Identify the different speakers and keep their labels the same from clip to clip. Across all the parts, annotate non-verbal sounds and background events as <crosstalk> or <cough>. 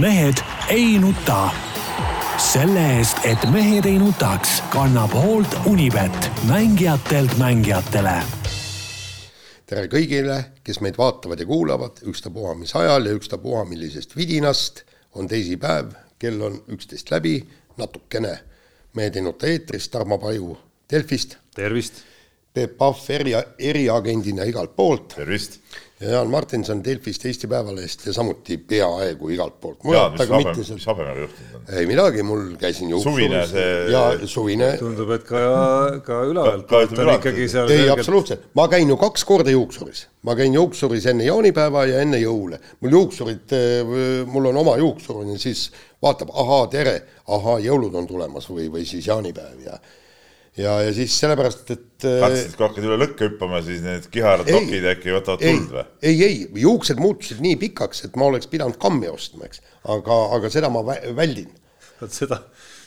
Speaker 1: mehed ei nuta. selle eest, et mehed ei nutaks, kannab hoolt Unibet, mängijatelt mängijatele.
Speaker 2: tere kõigile, kes meid vaatavad ja kuulavad, ükstapuha mis ajal ja ükstapuha millisest vidinast. on teisipäev, kell on üksteist läbi, natukene Mehed ei nuta eetris, Tarmo Paju Delfist.
Speaker 3: tervist.
Speaker 2: Peep Pahv eri, eriagendina igalt poolt.
Speaker 3: tervist
Speaker 2: ja Jaan Martinson Delfist, Eesti Päevalehest ja samuti peaaegu igalt poolt.
Speaker 3: jaa, mis habem, mis habemega juhtunud on?
Speaker 2: ei midagi, mul käisin
Speaker 3: juuksuris. suvine see.
Speaker 2: ja suvine.
Speaker 3: tundub, et ka, ka seal.
Speaker 2: ei selgelt..., absoluutselt, ma käin ju kaks korda juuksuris, ma käin juuksuris enne jaanipäeva ja enne jõule. mul juuksurid, mul on oma juuksur on ja siis vaatab, ahaa, tere, ahaa, jõulud on tulemas või, või siis jaanipäev ja ja, ja siis sellepärast, et
Speaker 3: äh, kartsid, kui hakkad üle lõkke hüppama, siis need kiharad nokid äkki võtavad tuld või?
Speaker 2: ei, ei, juuksed muutusid nii pikaks, et ma oleks pidanud kammi ostma, eks, aga, aga seda ma väldin.
Speaker 3: vot seda,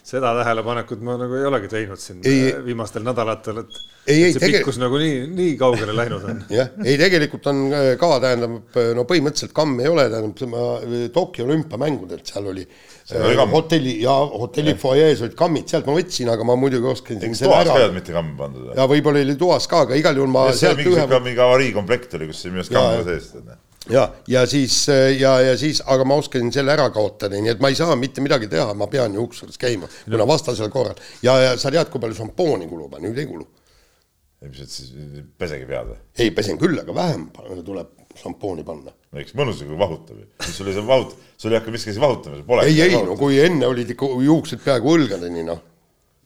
Speaker 3: seda tähelepanekut ma nagu ei olegi teinud siin ei, viimastel nädalatel, et
Speaker 2: ei, ei,
Speaker 3: see tege... pikkus nagu nii, nii kaugele läinud on. <laughs>
Speaker 2: jah, ei tegelikult on äh, ka, tähendab, no põhimõtteliselt kamm ei ole, tähendab, ma Tokyo olümpiamängudelt seal oli Äh, hotelli ja hotelli fuajees olid kammid, sealt ma võtsin, aga ma muidugi
Speaker 3: ära. toas ka ei olnud mitte kamm pandud?
Speaker 2: ja võib-olla oli toas ka, aga igal juhul ma.
Speaker 3: see mingi ühe... mingi avariikomplekt oli, kus minu arust kamm oli sees.
Speaker 2: ja, ja siis ja, ja siis, aga ma oskasin selle ära kaotada, nii et ma ei saa mitte midagi teha, ma pean juuksuris käima, kuna vastasel korral ja, ja sa tead, kui palju šampooni kulub, nüüd ei kulu.
Speaker 3: et siis pesegi pead või?
Speaker 2: ei, pesen küll, aga vähem tuleb šampooni panna.
Speaker 3: no eks mõnus, kui vahutab ju, sul ei saa vahut-, sul ei hakka miski vahutama, sul pole.
Speaker 2: ei, ei, no kui enne olid ikka juuksed peaaegu õlgadeni, noh,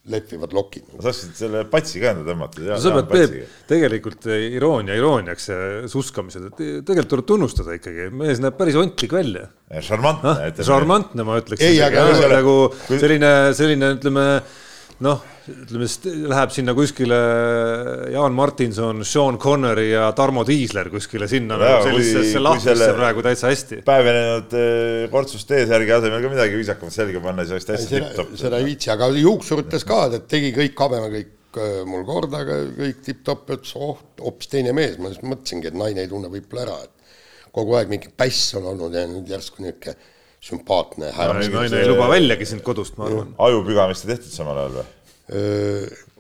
Speaker 2: lehvivad lokid
Speaker 3: sa saaksid selle patsi ka enda tõmmata.
Speaker 4: no sa pead, Peep, tegelikult iroonia irooniaks ja suskamised, et tegelikult tuleb tunnustada ikkagi, mees näeb päris ontlik välja.
Speaker 3: šarmantne
Speaker 4: ah,. šarmantne, ma ütleks. ei, aga. nagu selline, selline, ütleme noh, ütleme, läheb sinna kuskile Jaan Martinson, Sean Connery ja Tarmo Tiisler kuskile sinna no, nagu sellisesse lahtrisse praegu täitsa hästi.
Speaker 3: päevenenud eh, kortsust T-särgi asemel ka midagi viisakamat selga panna, siis oleks täitsa tipp-topp.
Speaker 2: seda ei viitsi, aga juuksurites ka, et tegi kõik habeme kõik eh, mul korda, aga kõik tipp-topp, ütles oh, hoopis teine mees, ma siis mõtlesingi, et naine ei tunne võib-olla ära, et kogu aeg mingi päss on olnud ja nüüd järsku niisugune sümpaatne
Speaker 4: härra. naine ei luba väljagi sind kodust, ma arvan.
Speaker 3: ajupügamist ei tehtud samal ajal või?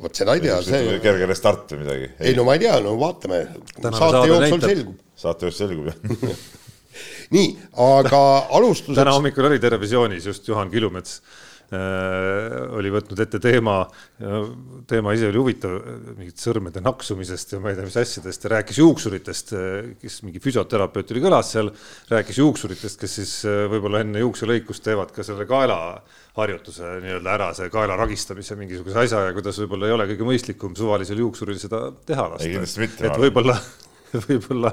Speaker 2: vot seda ei tea, see.
Speaker 3: kerge restart või midagi?
Speaker 2: ei no ma ei tea, no vaatame. saate jooksul selgub.
Speaker 3: saate jooksul selgub jah <laughs>
Speaker 2: nii, aga <laughs> alustuseks.
Speaker 4: täna hommikul oli Terevisioonis just Juhan Kilumets oli võtnud ette teema, teema ise oli huvitav, mingit sõrmede naksumisest ja ma ei tea, mis asjadest ja rääkis juuksuritest, kes mingi füsioterapeut oli kõlas seal, rääkis juuksuritest, kes siis äh, võib-olla enne juukselõikust teevad ka selle kaelaharjutuse nii-öelda ära, see kaela ragistamise mingisuguse asja ja kuidas võib-olla ei ole kõige mõistlikum suvalisel juuksuril seda teha lasta. et võib-olla <laughs> võib-olla,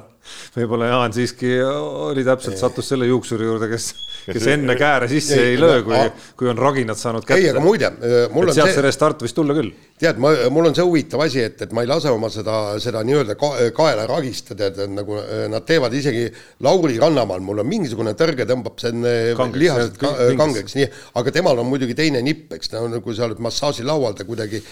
Speaker 4: võib-olla Jaan siiski oli täpselt, sattus selle juuksuri juurde, kes, kes enne kääre sisse ei, ei löö, kui, kui on raginad saanud kätte.
Speaker 2: ei, aga muide,
Speaker 4: mul on sealt see restart võis tulla küll.
Speaker 2: Tead, ma, mul on see huvitav asi, et, et ma ei lase oma seda, seda nii-öelda ka, kaela ragistada, et nagu nad teevad isegi Lauri Rannamaal, mul on mingisugune tõrge tõmbab see lihased ka, kangeks, nii, aga temal on muidugi teine nipp, eks ta on, kui sa oled massaažilaual, ta kuidagi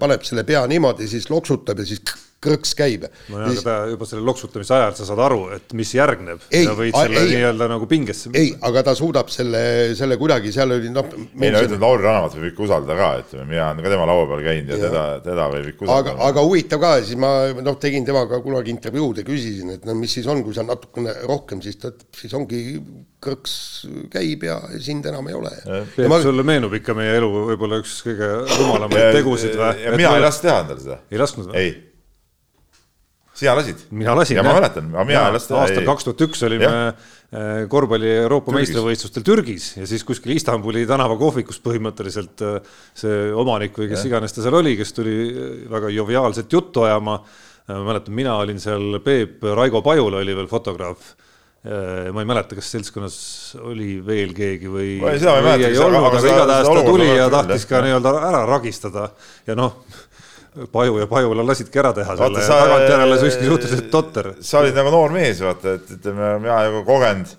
Speaker 2: paneb selle pea niimoodi, siis loksutab ja siis krõks käib.
Speaker 4: nojah, aga ta juba selle loksutamise ajal sa saad aru, et mis järgneb. sa võid selle nii-öelda nagu pingesse.
Speaker 2: ei, aga ta suudab selle, selle kuidagi, seal oli noh.
Speaker 3: ei no ütleme, Lauri Rannamat võib ikka usaldada ka, ütleme, mina olen ka tema laua peal käinud ja, ja teda, teda võib ikka
Speaker 2: usaldada. aga, aga huvitav ka, siis ma noh, tegin temaga kunagi intervjuud ja küsisin, et no mis siis on, kui sa natukene rohkem, siis ta, siis ongi krõks käib ja sind enam ei ole.
Speaker 4: Peep ma..., sulle meenub ikka meie elu võib-olla üks kõige rumalamaid tegusid või?
Speaker 3: mina ei lasknud teha endale seda.
Speaker 4: ei lasknud või?
Speaker 3: ei sina lasid?
Speaker 4: mina lasin.
Speaker 3: ja ma mäletan, aga mina ei lasknud.
Speaker 4: aastal kaks tuhat üks olime. Äh, korvpalli Euroopa Türgis. meistrivõistlustel Türgis ja siis kuskil Istanbuli tänavakohvikus põhimõtteliselt äh, see omanik või kes ja. iganes ta seal oli, kes tuli äh, väga joviaalset juttu ajama. ma mäletan, mina olin seal, Peep, Raigo Pajula oli veel fotograaf ma ei mäleta, kas seltskonnas oli veel keegi või,
Speaker 3: või ei,
Speaker 4: ei olnud, aga igatahes ta tuli ja tahtis ka nii-öelda ära ragistada ja noh Paju ja Pajula lasidki ära teha selle ja tagantjärele siiski suhteliselt totter.
Speaker 3: sa olid nagu noor mees, vaata, et ütleme, mina nagu kogenud,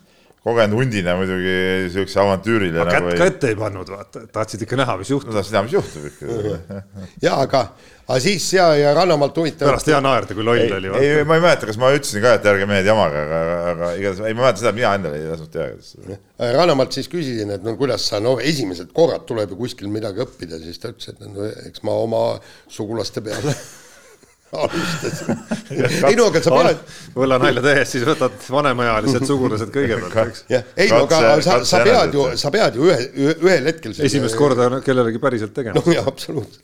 Speaker 3: kogenud hundina muidugi siukse avantüürile.
Speaker 4: Nagu kätt ei... ka ette ei pannud, vaata, tahtsid ikka näha, mis juhtub.
Speaker 3: no tahtsid näha, mis juhtub ikka.
Speaker 2: ja aga, aga siis ja, ja Rannamaalt huvitav.
Speaker 4: pärast hea naerda, kui loll ei, oli.
Speaker 3: ei, ma ei mäleta, kas ma ütlesin ka, et ärge mehed jamage, aga, aga igatahes, ei ma mäletan seda, et mina endale ei lasknud teha.
Speaker 2: Rannamaalt siis küsisin, et no kuidas sa, no esimesed korrad tuleb ju kuskil midagi õppida, siis ta ütles, et no eks ma oma sugulaste peale <laughs> alustasin. ei no aga sa pead.
Speaker 4: võllanalja tehes siis võtad vanemaealised sugulased kõigepealt, eks.
Speaker 2: ei no aga sa, sa pead ju, sa pead ju ühe, ühel hetkel.
Speaker 4: esimest korda kellelegi päriselt tegema.
Speaker 2: no jaa, absoluutselt.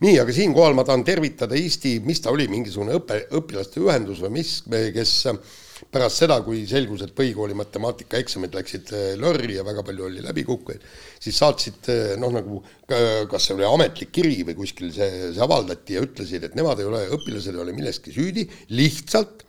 Speaker 2: Nii, aga siinkohal ma tahan tervitada Eesti, mis ta oli, mingisugune õpe, õpilaste ühendus või mis, kes pärast seda, kui selgus, et põhikooli matemaatikaeksamid läksid äh, lörri ja väga palju oli läbikukkujaid, siis saatsid äh, noh, nagu kas see oli ametlik kiri või kuskil see, see avaldati ja ütlesid, et nemad ei ole, õpilased ei ole milleski süüdi, lihtsalt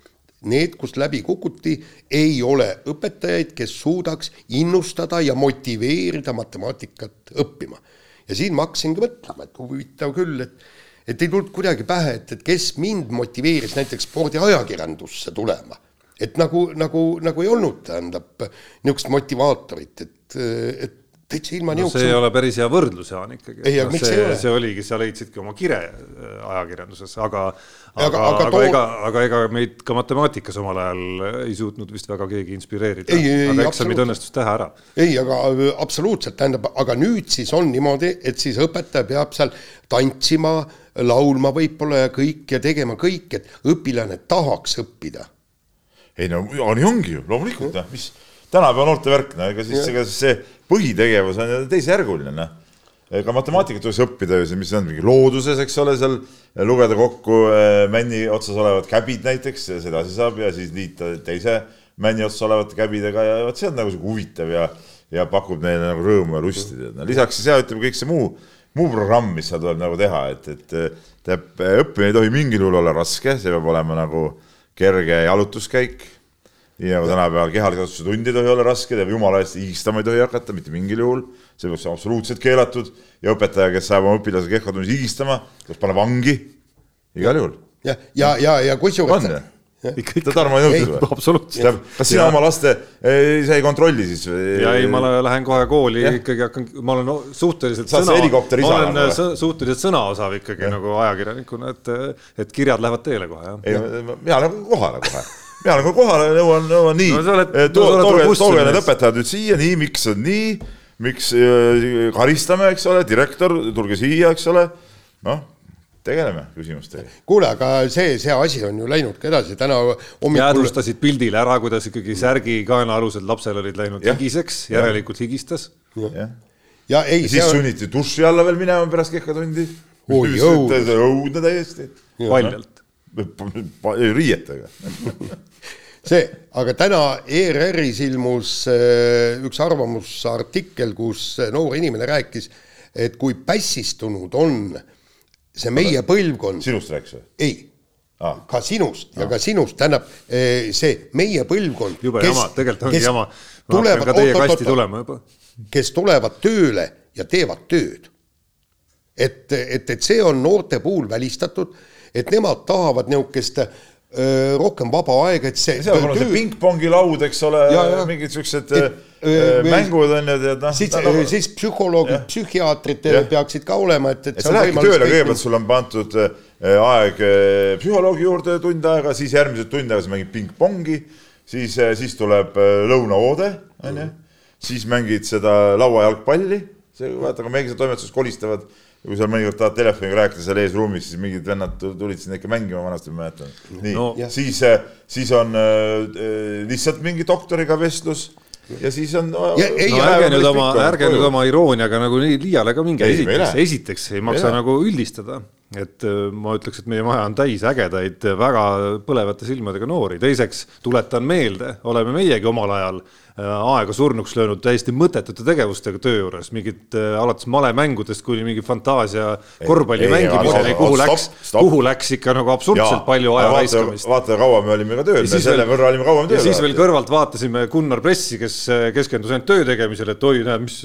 Speaker 2: need, kust läbi kukuti, ei ole õpetajaid, kes suudaks innustada ja motiveerida matemaatikat õppima. Ja siin ma hakkasingi mõtlema, et huvitav küll, et et ei tulnud kuidagi pähe, et, et kes mind motiveeris näiteks spordiajakirjandusse tulema. Et nagu, nagu, nagu ei olnud, tähendab, niisugust motivaatorit, et, et täitsa ilma
Speaker 4: no, see ei ole päris hea võrdlus, Jaan, ikkagi.
Speaker 2: ei, aga
Speaker 4: no,
Speaker 2: miks
Speaker 4: see,
Speaker 2: ei ole?
Speaker 4: see oligi, sa leidsidki oma kire äh, ajakirjanduses, aga
Speaker 2: aga,
Speaker 4: aga,
Speaker 2: aga,
Speaker 4: aga
Speaker 2: too...
Speaker 4: ega, aga ega meid ka matemaatikas omal ajal ei suutnud vist väga keegi inspireerida. aga eksamid õnnestus teha ära.
Speaker 2: ei, aga äh, absoluutselt, tähendab, aga nüüd siis on niimoodi, et siis õpetaja peab seal tantsima, laulma võib-olla ja kõik ja tegema kõik, et õpilane tahaks õppida
Speaker 3: ei no nii ongi ju, loomulikult noh, mis tänapäeva noorte värk, no ega siis, ega siis see põhitegevus on teisejärguline, noh. ega matemaatikat tuleks õppida ju, see, mis on mingi looduses, eks ole, seal lugeda kokku äh, männi otsas olevad käbid näiteks, sedasi saab ja siis liita teise männi otsas olevate käbidega ja vot see on nagu sihuke huvitav ja, ja pakub neile nagu rõõmu ja lusti, no lisaks siis jah, ütleme kõik see muu, muu programm, mis seal tuleb nagu teha, et, et tähendab, õppimine ei tohi mingil juhul olla raske, see peab olema nagu kerge jalutuskäik. Nii nagu tänapäeval kehalise tund ei tohi olla raske, jumala eest higistama ei tohi hakata mitte mingil juhul, see peaks olema absoluutselt keelatud ja õpetaja, kes saab oma õpilase kehva tunnis higistama, tuleks panna vangi igal juhul.
Speaker 2: ja, ja, ja, ja kusjuures
Speaker 3: ikka, ikka. Tarmo ei nõustu
Speaker 4: või? absoluutselt.
Speaker 3: kas sina oma laste, sa ei kontrolli siis või?
Speaker 4: ja ei, ma lähen kohe kooli ja. ikkagi hakkan, ma olen suhteliselt
Speaker 3: Saad sõna,
Speaker 4: ma olen nagu, suhteliselt sõnaosav ikkagi ja. nagu ajakirjanikuna, et, et kirjad lähevad teele kohe,
Speaker 3: jah. ei, mina lähen kohale kohe <laughs> mina lähen kohe kohale, nõuan, nõuan nii no,, tooge, tooge need õpetajad nüüd siia, nii, miks on nii, miks äh, karistame, eks ole, direktor, tulge siia, eks ole, noh tegeleme küsimustega.
Speaker 2: kuule, aga see, see asi on ju läinud ka edasi, täna
Speaker 4: hommikul. jäädvustasid pildile ära, kuidas ikkagi särgi kaenaalused lapsel olid läinud ja. higiseks, järelikult ja. higistas.
Speaker 3: ja, ja ei. siis on... sunniti duši alla veel minema pärast kehkatundi. õudne täiesti.
Speaker 4: paljalt.
Speaker 3: Riietega
Speaker 2: see, aga täna ERR-is ilmus äh, üks arvamusartikkel, kus noor inimene rääkis, et kui pässistunud on äh, see meie põlvkond.
Speaker 3: sinust rääkis või?
Speaker 2: ei ah., ka sinust ah. ja ka sinust, tähendab eh, see meie põlvkond.
Speaker 4: jube jama, tegelikult ongi jama. ma hakkan ka teie kasti tulema juba.
Speaker 2: kes tulevad tööle ja teevad tööd. et, et, et see on noorte puhul välistatud, et nemad tahavad niisugust rohkem vaba aega, et see.
Speaker 3: seal on see pingpongi laud, eks ole, mingid siuksed mängud on ju tead noh.
Speaker 2: siis, siis psühholoogid, psühhiaatrid ja. peaksid ka olema, et,
Speaker 3: et. et sa lähedki tööle, kõigepealt sul on pandud aeg psühholoogi juurde tund aega, siis järgmised tund aega sa mängid pingpongi, siis, siis tuleb lõunaoode, onju, siis mängid seda lauajalgpalli, see vaata, kui meigised toimetuses kolistavad ja kui seal mõnikord tahad telefoniga rääkida seal eesruumis, siis mingid vennad tulid sinna ikka mängima vanasti, ma mäletan. nii no., siis, äh, siis on äh, äh, lihtsalt mingi doktoriga vestlus ja siis on.
Speaker 4: no ärge nüüd oma, ärge nüüd oma irooniaga nagu nii liiale ka minge, esiteks, esiteks ei maksa ei nagu üldistada, et äh, ma ütleks, et meie maja on täis ägedaid, väga põlevate silmadega noori, teiseks tuletan meelde, oleme meiegi omal ajal Äh, aega surnuks löönud täiesti mõttetute tegevustega töö juures, mingid äh, alates malemängudest kuni mingi fantaasia korvpalli mängimiseni, kuhu läks, kuhu läks ikka nagu absurdselt ja, palju aja raiskamist.
Speaker 3: vaata, kaua me olime ka tööl, me selle võrra olime kauem tööl.
Speaker 4: ja siis veel kõrvalt vaatasime Gunnar Pressi, kes äh, keskendus ainult töö tegemisele, et oi, näed, mis,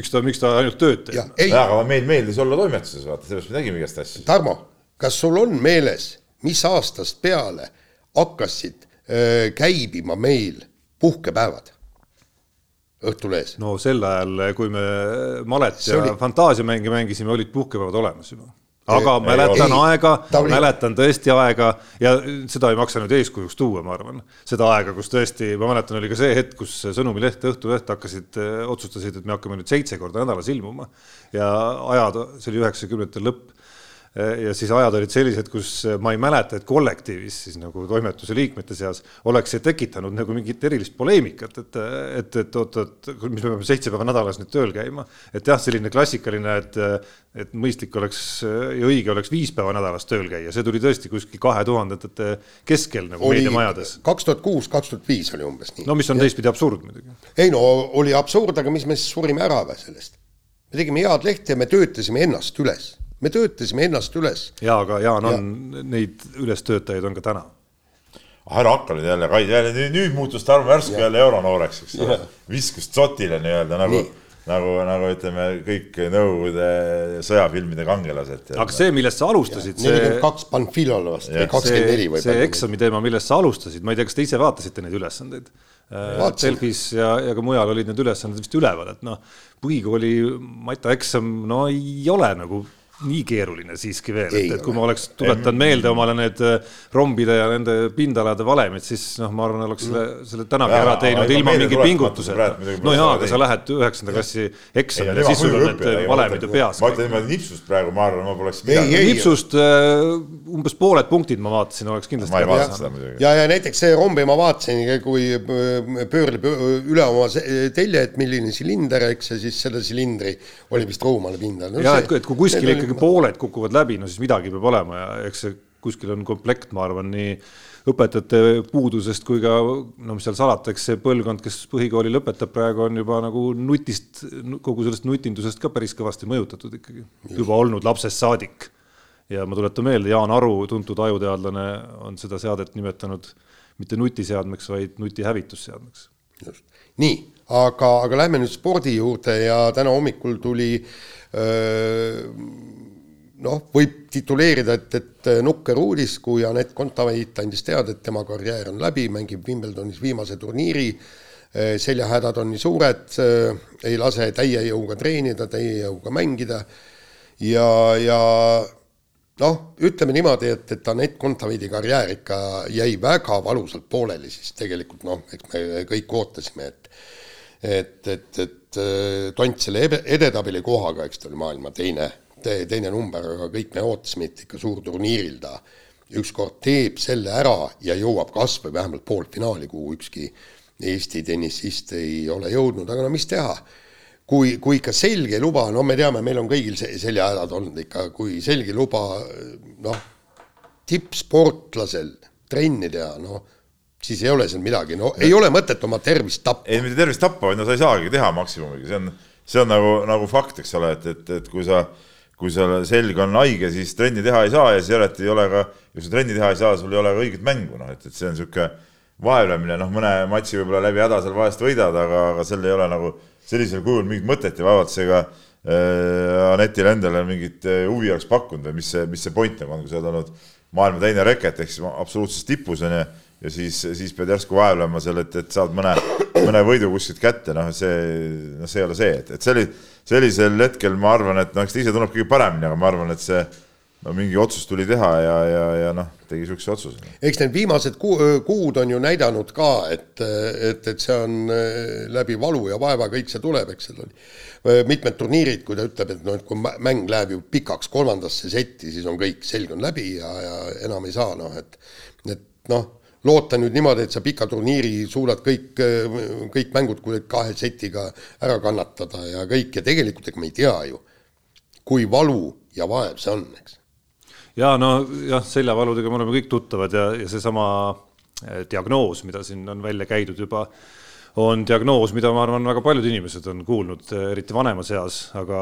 Speaker 4: miks ta, miks ta ainult tööd teeb.
Speaker 3: aga meil meeldis olla toimetuses, vaata, sellepärast me tegime igast asju.
Speaker 2: Tarmo, kas sul on meeles, mis aastast peale hakkasid öö, käibima meil puhkepäevad? Õhtulehes.
Speaker 4: no sel ajal, kui me Malet ja oli... Fantaasiamänge mängisime, olid puhkepäevad olemas juba aga ei, mäletan ei, aega, mäletan tõesti aega ja seda ei maksa nüüd eeskujuks tuua, ma arvan. seda aega, kus tõesti, ma mäletan, oli ka see hetk, kus Sõnumileht, Õhtuleht hakkasid, otsustasid, et me hakkame nüüd seitse korda nädalas ilmuma ja ajad, see oli üheksakümnendate lõpp ja siis ajad olid sellised, kus ma ei mäleta, et kollektiivis siis nagu toimetuse liikmete seas oleks see tekitanud nagu mingit erilist poleemikat, et, et, et oot, oot, mis me peame seitse päeva nädalas nüüd tööl käima. et jah, selline klassikaline, et, et mõistlik oleks ja õige oleks viis päeva nädalas tööl käia, see tuli tõesti kuskil kahe tuhandendate keskel nagu meediamajades.
Speaker 2: kaks tuhat kuus, kaks tuhat viis oli umbes nii.
Speaker 4: no mis on teistpidi absurd muidugi.
Speaker 2: ei no oli absurd, aga mis me siis surime ära või sellest? me tegime head lehte ja me töötasime ennast üles me töötasime ennast üles.
Speaker 4: ja, aga Jaan on ja. neid ülestöötajaid on ka täna.
Speaker 3: ära hakka nüüd jälle, Kai, jälle nüüd, muutus Tarmo järsku jälle euronooreks, eks ole. viskus tsotile nii-öelda nagu nii nagu, nagu ütleme, kõik Nõukogude sõjafilmide kangelased.
Speaker 4: aga see, millest sa alustasid.
Speaker 2: nelikümmend kaks Panfilole vast või kakskümmend neli
Speaker 4: või? see eksami teema, millest sa alustasid, ma ei tea, kas te ise vaatasite neid ülesandeid? Delfis ja, ja ka mujal olid need ülesanded vist üleval, et noh, põhikooli matjaeksam, no ei ole nagu nii keeruline siiski veel, et, et kui ma oleks tuletanud meelde omale need äh, rombide ja nende pindalade valemid, siis noh, ma arvan, oleks selle, selle tänagi ära teinud ilma mingi pingutuseta. no jaa, aga sa lähed üheksanda klassi eksamile, siis sul on need valemid ju peas.
Speaker 3: ma ütlen niimoodi nipsust praegu, ma arvan, ma poleks
Speaker 4: midagi. nipsust äh, umbes pooled punktid ma vaatasin, oleks kindlasti.
Speaker 3: ma ei vaadanud seda muidugi.
Speaker 2: ja, ja näiteks see rombi ma vaatasin, kui äh, pöörleb üle oma telje, et milline silinder, eks, ja siis selle silindri oli vist roomale pindal
Speaker 4: no,. jah, et, et kui kuskil ikkagi ikkagi pooled kukuvad läbi, no siis midagi peab olema ja eks see kuskil on komplekt, ma arvan, nii õpetajate puudusest kui ka no mis seal salata, eks see põlvkond, kes põhikooli lõpetab praegu, on juba nagu nutist, kogu sellest nutindusest ka päris kõvasti mõjutatud ikkagi, juba olnud lapsest saadik. ja ma tuletan meelde, Jaan Aru, tuntud ajuteadlane, on seda seadet nimetanud mitte nutiseadmeks, vaid nutihävitusseadmeks.
Speaker 2: just, nii, aga, aga lähme nüüd spordi juurde ja täna hommikul tuli öö, noh, võib tituleerida, et, et nukker uudis, kui Anett Kontaveit andis teada, et tema karjäär on läbi, mängib Wimbledonis viimase turniiri, seljahädad on nii suured, ei lase täie jõuga treenida, täie jõuga mängida. Ja, ja noh, ütleme niimoodi, et, et Anett Kontaveidi karjäär ikka jäi väga valusalt pooleli, siis tegelikult noh, eks me kõik ootasime, et et, et, et tont selle edetabeli kohaga, eks ta oli maailma teine te, teine number, aga kõik me ootasime, et ikka suurturniiril ta ükskord teeb selle ära ja jõuab kas või vähemalt poolfinaali, kuhu ükski Eesti tennisist ei ole jõudnud, aga no mis teha? Kui, kui ikka selge luba, no me teame, meil on kõigil seljahädad olnud ikka, kui selge luba noh, tippsportlasel trenni teha, noh, siis ei ole seal midagi, no ei ole mõtet oma tervist tappa.
Speaker 3: ei, mitte tervist tappa, vaid no sa ei saagi teha maksimumiga, see on, see on nagu, nagu fakt, eks ole, et, et, et kui sa kui sul selg on haige, siis trenni teha ei saa ja siis järelikult ei ole ka, kui sa trenni teha ei saa, sul ei ole ka õiget mängu, noh et, et see on niisugune vaevlemine, noh, mõne matši võib-olla läbi häda seal vahest võidad, aga, aga sel ei ole nagu sellisel kujul mingit mõtet ja vaevalt see ka äh, Anetile endale mingit äh, huvi oleks pakkunud või mis see, mis see point nagu on, kui sa oled olnud maailma teine reket ehk siis absoluutses tipus on ju, ja siis, siis pead järsku vaevlema seal, et, et saad mõne, mõne võidu kuskilt kätte, noh, see, noh, see ei ole see, et, et see oli sellisel hetkel ma arvan, et noh, eks ta ise tunneb kõige paremini, aga ma arvan, et see no mingi otsus tuli teha ja, ja, ja noh, tegi niisuguse otsuse.
Speaker 2: eks need viimased kuu, kuud on ju näidanud ka, et, et, et see on äh, läbi valu ja vaeva kõik see tuleb, eks seal oli äh, mitmed turniirid, kui ta ütleb, et noh, et kui mäng läheb ju pikaks kolmandasse setti, siis on kõik, selg on läbi ja, ja enam ei saa, noh et, et noh loota nüüd niimoodi, et sa pika turniiri suudad kõik, kõik mängud kahe setiga ära kannatada ja kõik ja tegelikult ega me ei tea ju, kui valu ja vaev see on, eks.
Speaker 4: ja no jah, seljavaludega me oleme kõik tuttavad ja, ja seesama eh, diagnoos, mida siin on välja käidud juba on diagnoos, mida ma arvan, väga paljud inimesed on kuulnud, eriti vanemas eas, aga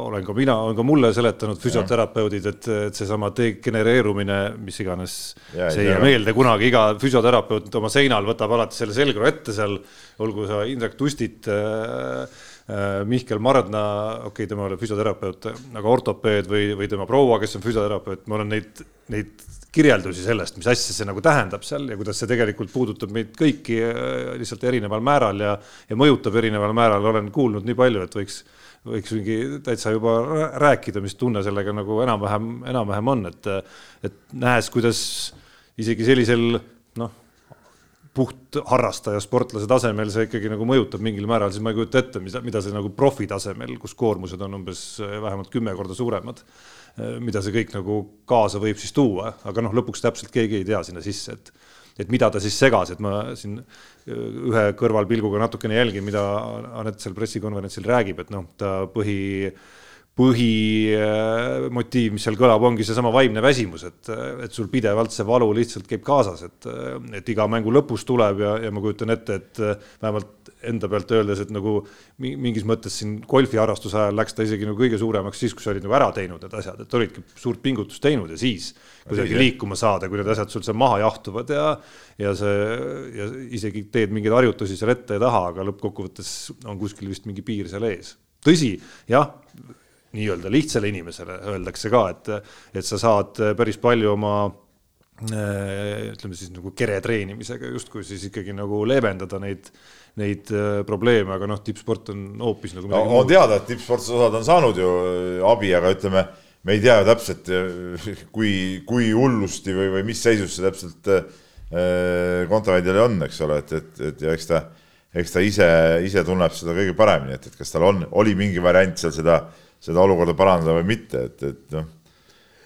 Speaker 4: olen ka mina, on ka mulle seletanud füsioterapeudid, et, et seesama degenereerumine, mis iganes, see ei jää meelde kunagi, iga füsioterapeut oma seinal võtab alati selle selgroo ette seal, olgu sa Indrek Tustit äh, Mihkel Mardna, okei okay,, tema ei ole füsioterapeut, aga ortopeed või, või tema proua, kes on füsioterapeut, ma olen neid, neid kirjeldusi sellest, mis asja see nagu tähendab seal ja kuidas see tegelikult puudutab meid kõiki lihtsalt erineval määral ja, ja mõjutab erineval määral, olen kuulnud nii palju, et võiks võiks mingi täitsa juba rääkida, mis tunne sellega nagu enam-vähem, enam-vähem on, et, et nähes, kuidas isegi sellisel puht harrastaja sportlase tasemel see ikkagi nagu mõjutab mingil määral, siis ma ei kujuta ette, mida, mida see nagu profi tasemel, kus koormused on umbes vähemalt kümme korda suuremad, mida see kõik nagu kaasa võib siis tuua, aga noh, lõpuks täpselt keegi ei tea sinna sisse, et et mida ta siis segas, et ma siin ühe kõrvalpilguga natukene jälgin, mida Anett seal pressikonverentsil räägib, et noh, ta põhi põhimotiiv, mis seal kõlab, ongi seesama vaimne väsimus, et, et sul pidevalt see valu lihtsalt käib kaasas, et, et iga mängu lõpus tuleb ja, ja ma kujutan ette, et vähemalt enda pealt öeldes, et nagu mingis mõttes siin golfiharrastuse ajal läks ta isegi nagu kõige suuremaks siis, kui sa olid nagu ära teinud need asjad, et olidki suurt pingutust teinud ja siis kuidagi liikuma saada, kui need asjad sul seal maha jahtuvad ja, ja see ja isegi teed mingeid harjutusi seal ette ja taha, aga lõppkokkuvõttes on kuskil vist mingi piir seal ees. tõsi, jah nii-öelda lihtsale inimesele öeldakse ka, et, et sa saad päris palju oma äh, ütleme siis nagu kere treenimisega justkui siis ikkagi nagu leevendada neid, neid äh, probleeme, aga noh, tippsport on hoopis nagu
Speaker 3: no, on teada, et tippsportlased on saanud ju äh, abi, aga ütleme, me ei tea ju täpselt, kui, kui hullusti või, või mis seisus see täpselt kontoväidjal on, eks ole, et, et, et ja eks ta, eks ta ise, ise tunneb seda kõige paremini, et, et kas tal on, oli mingi variant seal seda äh, seda olukorda parandada või mitte, et, et noh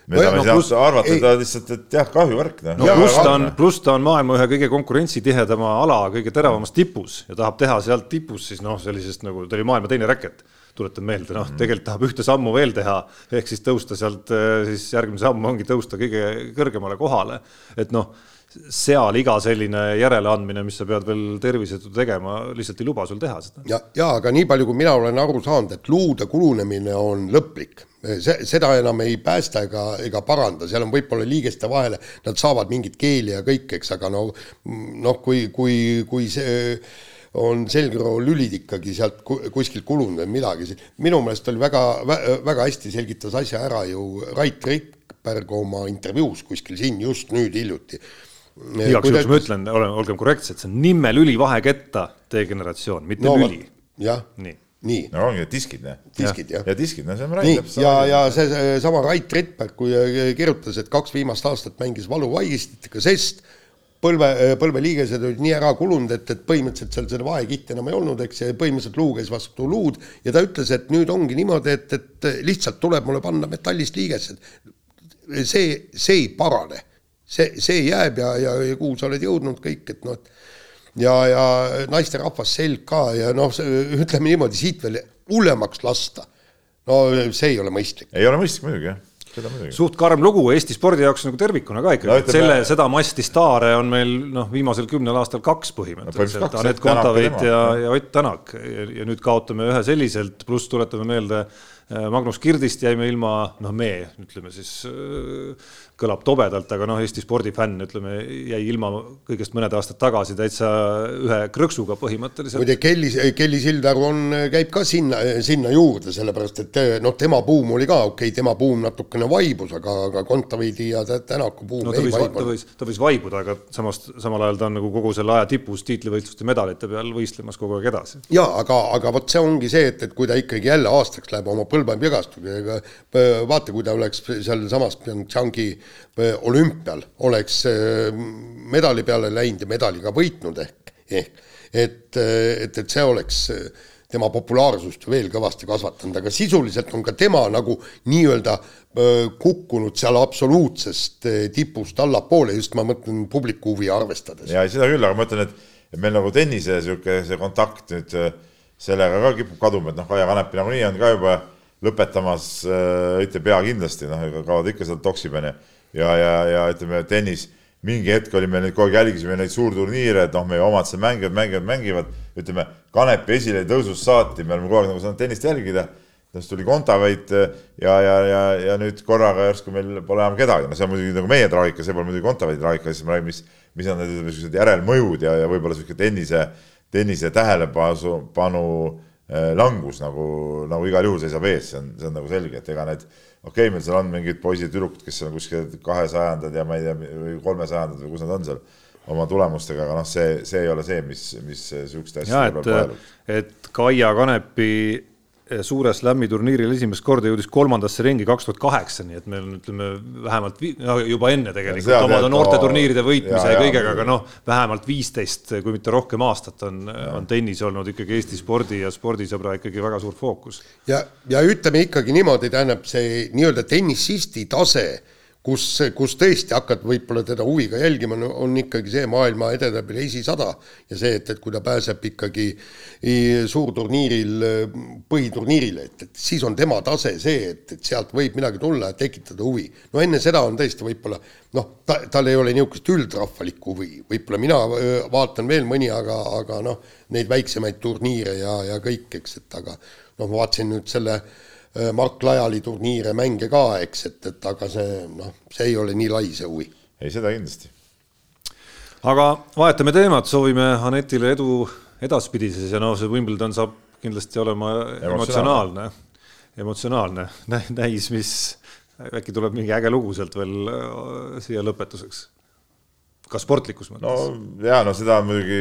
Speaker 3: me saame no, sealt arvata ta lihtsalt, et jah, kahjuvärk.
Speaker 4: no, no pluss ta on, pluss ta on maailma ühe kõige konkurentsitihedama ala kõige teravamas tipus ja tahab teha sealt tipus siis noh, sellisest nagu ta oli maailma teine räket, tuletan meelde, noh mm., tegelikult tahab ühte sammu veel teha, ehk siis tõusta sealt eh, siis järgmine samm ongi tõusta kõige kõrgemale kohale, et noh seal iga selline järeleandmine, mis sa pead veel tervisetu tegema, lihtsalt ei luba sul teha seda.
Speaker 2: ja, ja aga nii palju, kui mina olen aru saanud, et luude kulunemine on lõplik, see, seda enam ei päästa ega, ega paranda, seal on võib-olla liigeste vahele, nad saavad mingit keeli ja kõik, eks, aga no noh, kui, kui, kui see on selgroolülid ikkagi sealt kuskilt kulunud või midagi, minu meelest oli väga, väga hästi selgitas asja ära ju Rait Rikberg oma intervjuus kuskil siin just nüüd hiljuti
Speaker 4: igaks juhuks ma ütlen, olgem korrektsed, see on nimmelüli vaheketta degeneratsioon, mitte no, lüli.
Speaker 2: jah, nii, nii..
Speaker 3: no ongi diskid,
Speaker 2: jah. diskid, jah.
Speaker 3: ja diskid, no see on Rait.
Speaker 2: ja, ja seesama Rait Ritberg, kui äh, kirjutas, et kaks viimast aastat mängis valuvaigistitega, sest põlve, äh, põlveliigesed olid nii ära kulunud, et, et põhimõtteliselt seal seda vaekihti enam ei olnud, eks, ja põhimõtteliselt luu käis vastu luud ja ta ütles, et nüüd ongi niimoodi, et, et lihtsalt tuleb mulle panna metallist liigesed. see, see ei parane see, see jääb ja, ja, ja kuhu sa oled jõudnud kõik, et noh, ja, ja naisterahvas selg ka ja noh, ütleme niimoodi, siit veel hullemaks lasta. no see ei ole mõistlik.
Speaker 3: ei ole mõistlik muidugi jah.
Speaker 4: Suht karm lugu Eesti spordi jaoks nagu tervikuna ka ikkagi. No,, selle, seda masti staare on meil noh, viimasel kümnel aastal kaks põhimõtteliselt. No,, Anett Kontaveit ja, ja Ott Tänak. Ja, ja nüüd kaotame ühe selliselt, pluss tuletame meelde äh, Magnus Kirdist jäime ilma, noh, me ütleme siis äh, kõlab tobedalt, aga noh, Eesti spordifänn, ütleme, jäi ilma kõigest mõned aastad tagasi täitsa ühe krõksuga põhimõtteliselt.
Speaker 2: muide, Kelly, Kelly Sildaru on, käib ka sinna, sinna juurde, sellepärast et noh, tema buum oli ka okei okay,, tema buum natukene vaibus, aga, aga Kontaveidi ja Tänaku buum
Speaker 4: no, ei vaibunud. ta võis, ta võis vaibuda, aga samas, samal ajal ta on nagu kogu selle aja tipus tiitlivõistluste medalite peal võistlemas kogu aeg edasi.
Speaker 2: jaa, aga, aga vot see ongi see, et, et kui ta ikkagi jälle aastaks läheb oma põlvepügastusega, vaata, kui ta oleks sealsamas Pyeongchangi olümpial oleks medali peale läinud ja medali ka võitnud ehk, ehk et, et, et see oleks tema populaarsust veel kõvasti kasvatanud, aga sisuliselt on ka tema nagu nii-öelda kukkunud seal absoluutsest tipust allapoole, just ma mõtlen publiku huvi arvestades.
Speaker 3: ja seda küll, aga ma ütlen, et, meil nagu tennise niisugune see kontakt nüüd sellega ka kipub kaduma, et noh, Kaia Kanepi nagunii on ka juba lõpetamas, ütleb pea kindlasti, noh, kaovad ikka sealt toksi peale ja, ja, ja ütleme, tennis, mingi hetk oli meil kogu aeg jälgisime neid suurturniire, et noh, meie omad seal mängivad, mängivad, mängivad, ütleme, Kanepi esiletõusust saati me oleme kogu aeg nagu saanud tennist jälgida, siis tuli Kontaveit ja, ja, ja, ja nüüd korraga järsku meil pole enam kedagi, no see on muidugi nagu meie traagika, see pole muidugi Kontaveidi traagika, siis me räägime, mis, mis on need niisugused järelmõjud ja, ja võib-olla niisugune tennise, tennise tähelepanu panu, langus nagu, nagu igal juhul seisab ees, see on, see on nagu selge, et ega need, okei okay,, meil seal on mingid poisid-tüdrukud, kes on kuskil kahesajandad ja ma ei tea, või kolmesajandad või kus nad on seal oma tulemustega, aga noh, see, see ei ole see, mis, mis sihukeste asjade
Speaker 4: peal vajalub. et Kaia Kanepi suures lämmi turniiril esimest korda jõudis kolmandasse ringi kaks tuhat kaheksa, nii et meil on, ütleme vähemalt no, juba enne tegelikult omada noorteturniiride võitmise ja, ja kõigega, aga noh, vähemalt viisteist, kui mitte rohkem aastat on, on tennis olnud ikkagi Eesti spordi ja spordisõbra ikkagi väga suur fookus.
Speaker 2: ja, ja ütleme ikkagi niimoodi, tähendab see nii-öelda tennisisti tase kus, kus tõesti hakkad võib-olla teda huviga jälgima, no on ikkagi see maailma edetabeli esisada ja see, et, et kui ta pääseb ikkagi suurturniiril, põhiturniirile, et, et siis on tema tase see, et, et sealt võib midagi tulla ja tekitada huvi. no enne seda on tõesti võib-olla noh, ta, tal ei ole niisugust üldrahvalikku huvi, võib-olla mina vaatan veel mõni, aga, aga noh, neid väiksemaid turniire ja, ja kõik, eks, et aga noh, ma vaatasin nüüd selle äh, Mark Lajali turniire, mänge ka, eks, et, et aga see noh, see ei ole nii lai, see huvi.
Speaker 3: ei, seda kindlasti.
Speaker 4: aga vahetame teemat, soovime Anetile edu edaspidises ja noh, see Wimbledon saab kindlasti olema emotsionaalne, emotsionaalne, näis, mis äkki tuleb mingi äge lugu sealt veel äh, siia lõpetuseks ka sportlikus mõttes.
Speaker 3: no ja no seda on muidugi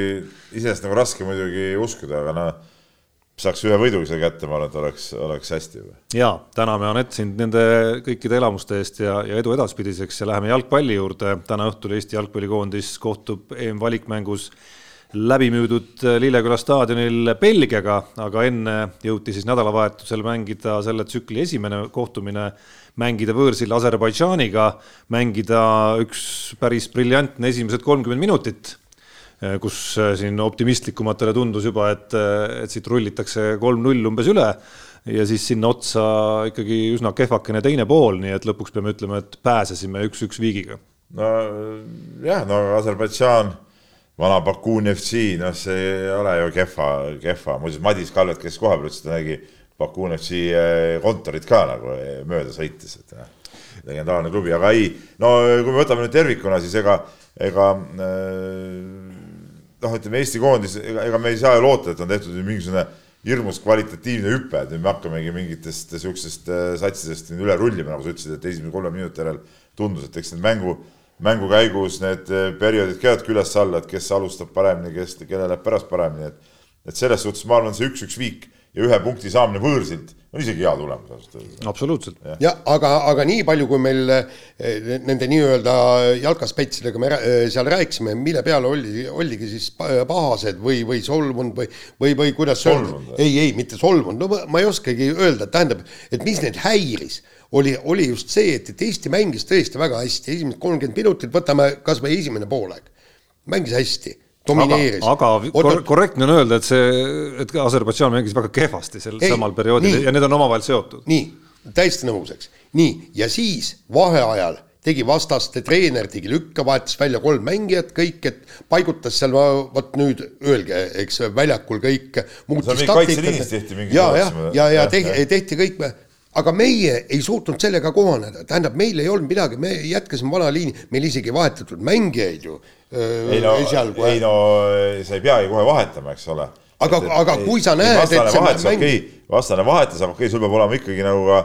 Speaker 3: iseenesest nagu raske muidugi uskuda, aga noh saaks ühe võidu ise kätte, ma arvan, et oleks, oleks hästi
Speaker 4: ja täname Anett sind nende kõikide elamuste eest ja, ja edu edaspidiseks ja läheme jalgpalli juurde. täna õhtul Eesti jalgpallikoondis kohtub EM-valikmängus läbimüüdud Lilleküla staadionil Belgiaga, aga enne jõuti siis nädalavahetusel mängida selle tsükli esimene kohtumine, mängida võõrsil Aserbaidžaaniga, mängida üks päris briljantne esimesed kolmkümmend minutit kus äh, siin optimistlikumatele tundus juba, et, äh, et siit rullitakse kolm-null umbes üle ja siis sinna otsa ikkagi üsna kehvakene teine pool, nii et lõpuks peame ütlema, et pääsesime üks-üks viigiga.
Speaker 3: no jah, no Aserbaidžaan, vana Bakuuni FC, noh, see ei ole ju kehva, kehva, muuseas Madis Kalvet, kes kohapeal ütles, ta nägi Bakuuni FC kontorit ka nagu mööda sõites, et noh, legendaarne klubi, aga ei, no kui me võtame nüüd tervikuna, siis ega, ega äh, noh, ütleme Eesti koondis, ega, me ei saa ju loota, et on tehtud mingisugune hirmus kvalitatiivne hüpe, et nüüd me hakkamegi mingitest sihukesest äh, satsidest üle rullima, nagu sa ütlesid, et esimese kolme minuti järel tundus, et eks need mängu, mängu käigus need äh, perioodid käivad küles-alla, et kes alustab paremini, kes, kellel läheb pärast paremini, et et selles suhtes ma arvan, see üks-üks viik ja ühe punkti saamine võõrsilt on isegi hea tulemus ausalt öeldes.
Speaker 4: absoluutselt.
Speaker 2: jah, aga, aga nii palju, kui meil eh, nende nii-öelda jalkaspetsidega me eh, seal rääkisime, mille peale oli, oligi siis pahased või, või solvunud või, või, või kuidas öelda, ei, ei, mitte solvunud, no ma ei oskagi öelda, tähendab, et mis neid häiris. Oli, oli just see, et, et Eesti mängis tõesti väga hästi, esimesed kolmkümmend minutit, võtame kas või esimene poolaeg, mängis hästi domineeris.
Speaker 4: aga, aga kor korrektne on öelda, et see, et Aserbaidžaan mängis väga kehvasti sel Ei, samal perioodil nii, ja need on omavahel seotud.
Speaker 2: nii, täiesti nõus, eks. nii, ja siis vaheajal tegi vastaste treener, tegi lükka, vahetas välja kolm mängijat, kõik, et paigutas seal, vot nüüd öelge, eks väljakul kõik muutis
Speaker 3: taktikat.
Speaker 2: ja, ja, ja, ja tehti, tehti kõik, aga meie ei suutnud sellega kohaneda, tähendab, meil ei olnud midagi, me jätkasime vana liini, meil isegi vahetatud mängijaid ju
Speaker 3: ei no, ei no sa ei peagi kohe vahetama, eks ole.
Speaker 2: aga, aga ei, kui sa näed, et
Speaker 3: see vahetus, mäng... okay,, vastane vahetas, aga okei okay,, sul peab olema ikkagi nagu ka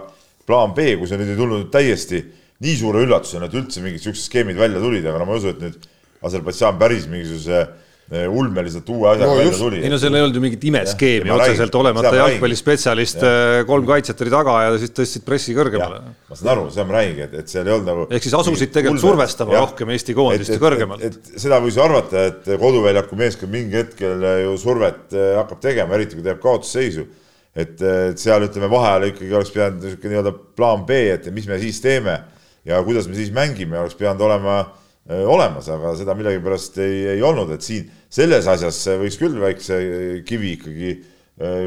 Speaker 3: plaan B, kui see nüüd ei tulnud täiesti nii suure üllatusena, et üldse mingid siuksed skeemid välja tulid, aga no ma ei usu, et nüüd Aserbaidžaan päris mingisuguse Eh, ulmeliselt uue asjaga no, välja tuli.
Speaker 4: ei no seal ei olnud ju mingit imeskeemi otseselt, olemata jalgpallispetsialist, eh, kolm kaitset oli taga ja siis tõstsid pressi kõrgemale.
Speaker 3: ma saan aru, seda ma räägingi, et, et seal ei olnud nagu.
Speaker 4: ehk siis asusid tegelikult ulme. survestama ja. rohkem Eesti koondist ju kõrgemalt.
Speaker 3: et seda võis ju arvata, et koduväljaku meeskond mingi hetkel ju survet eh, hakkab tegema, eriti kui teeb kaotusseisu. et, et seal ütleme vaheajal ikkagi oleks pidanud niisugune nii-öelda plaan B, et mis me siis teeme ja kuidas me siis mängime, oleks pidanud olema olemas, aga seda millegipärast ei, ei olnud, et siin selles asjas võiks küll väikse kivi ikkagi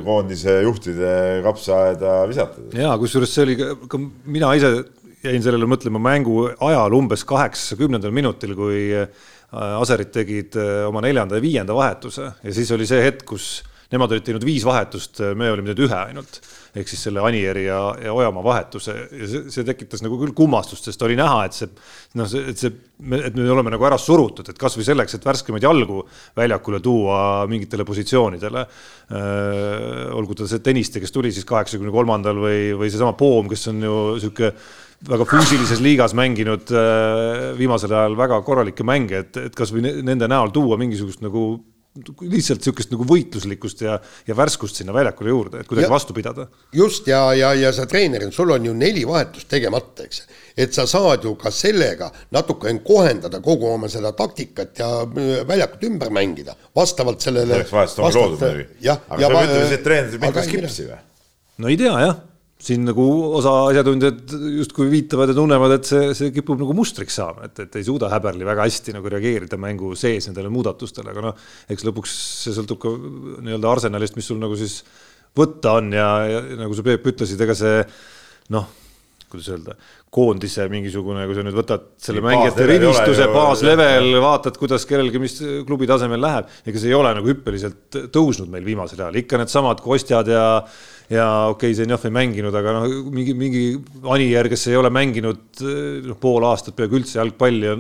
Speaker 3: koondise juhtide kapsaaeda visata.
Speaker 4: ja kusjuures see oli ka mina ise jäin sellele mõtlema mängu ajal umbes kaheksakümnendal minutil, kui Aserid tegid oma neljanda ja viienda vahetuse ja siis oli see hetk, kus nemad olid teinud viis vahetust, me olime teinud ühe ainult ehk siis selle Anieri ja, ja Ojamaa vahetuse ja see, see tekitas nagu küll kummastust, sest oli näha, et see noh, see, et see, et me oleme nagu ära surutud, et kasvõi selleks, et värskemaid jalgu väljakule tuua mingitele positsioonidele äh,. olgu ta see Tõniste, kes tuli siis kaheksakümne kolmandal või, või seesama Poom, kes on ju sihuke väga füüsilises liigas mänginud äh, viimasel ajal väga korralikke mänge, et, et kasvõi nende näol tuua mingisugust nagu lihtsalt niisugust nagu võitluslikkust ja, ja värskust sinna väljakule juurde, et kuidagi ja, vastu pidada.
Speaker 2: just ja, ja, ja sa treenerina, sul on ju neli vahetust tegemata, eks. et sa saad ju ka sellega natukene kohendada kogu oma seda taktikat ja äh, väljakut ümber mängida vastavalt sellele.
Speaker 3: selleks vahest on loodud muidugi. aga ja, sa ütled, et treenerid mingi skipsi või?
Speaker 4: no ei tea jah siin nagu osa asjatundjad justkui viitavad ja tunnevad, et see, see kipub nagu mustriks saama, et, et ei suuda Häberli väga hästi nagu reageerida mängu sees nendele muudatustele, aga noh, eks lõpuks see sõltub ka nii-öelda arsenalist, mis sul nagu siis võtta on ja, ja nagu sa Peep ütlesid, ega see noh, kuidas öelda, koondise mingisugune, kui sa nüüd võtad selle mängijate rivistuse, baaslevel, vaatad, kuidas kellelgi, mis klubi tasemel läheb, ega see ei ole nagu hüppeliselt tõusnud meil viimasel ajal, ikka needsamad Kostjad ja ja okei okay,, Zenjov ei mänginud, aga noh, mingi, mingi Anier, kes ei ole mänginud noh, pool aastat peaaegu üldse jalgpalli,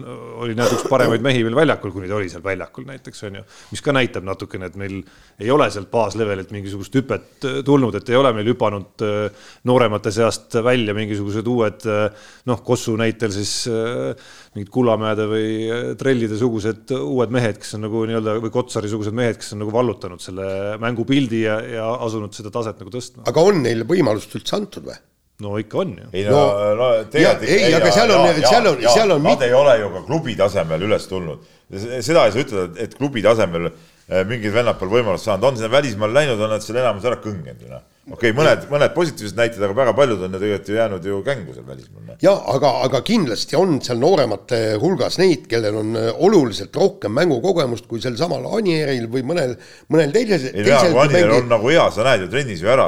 Speaker 4: oli näed üks paremaid mehi veel väljakul, kuni ta oli seal väljakul näiteks on ju. mis ka näitab natukene, et meil ei ole sealt baaslevelilt mingisugust hüpet tulnud, et ei ole meil hüpanud äh, nooremate seast välja mingisugused uued äh, noh, Kossu näitel siis äh, mingid Kullamäede või Trellide sugused uued mehed, kes on nagu nii-öelda või Kotsari sugused mehed, kes on nagu vallutanud selle mängupildi ja, ja asunud seda taset nagu tõstma
Speaker 2: aga on neile võimalust üldse antud või?
Speaker 4: no ikka on ju.
Speaker 3: ei no, no, no tegelikult
Speaker 2: ei, aga seal on, seal on, seal on.
Speaker 3: Nad ei ole ju ka klubi tasemel üles tulnud. seda ei saa ütelda, et klubi tasemel eh, mingid vennad pole võimalust saanud, on sinna välismaale läinud, on nad seal enamus ära kõngenud ju noh okei okay,, mõned, mõned positiivsed näited, aga väga paljud on ju tegelikult ju jäänud ju kängu seal välismaal.
Speaker 2: ja aga, aga kindlasti on seal nooremate hulgas neid, kellel on äh, oluliselt rohkem mängukogemust kui sel samal Anieril või mõnel, mõnel teisel.
Speaker 3: ei tea, kui Anier mängi... on nagu hea, sa näed ju trennis ju ära.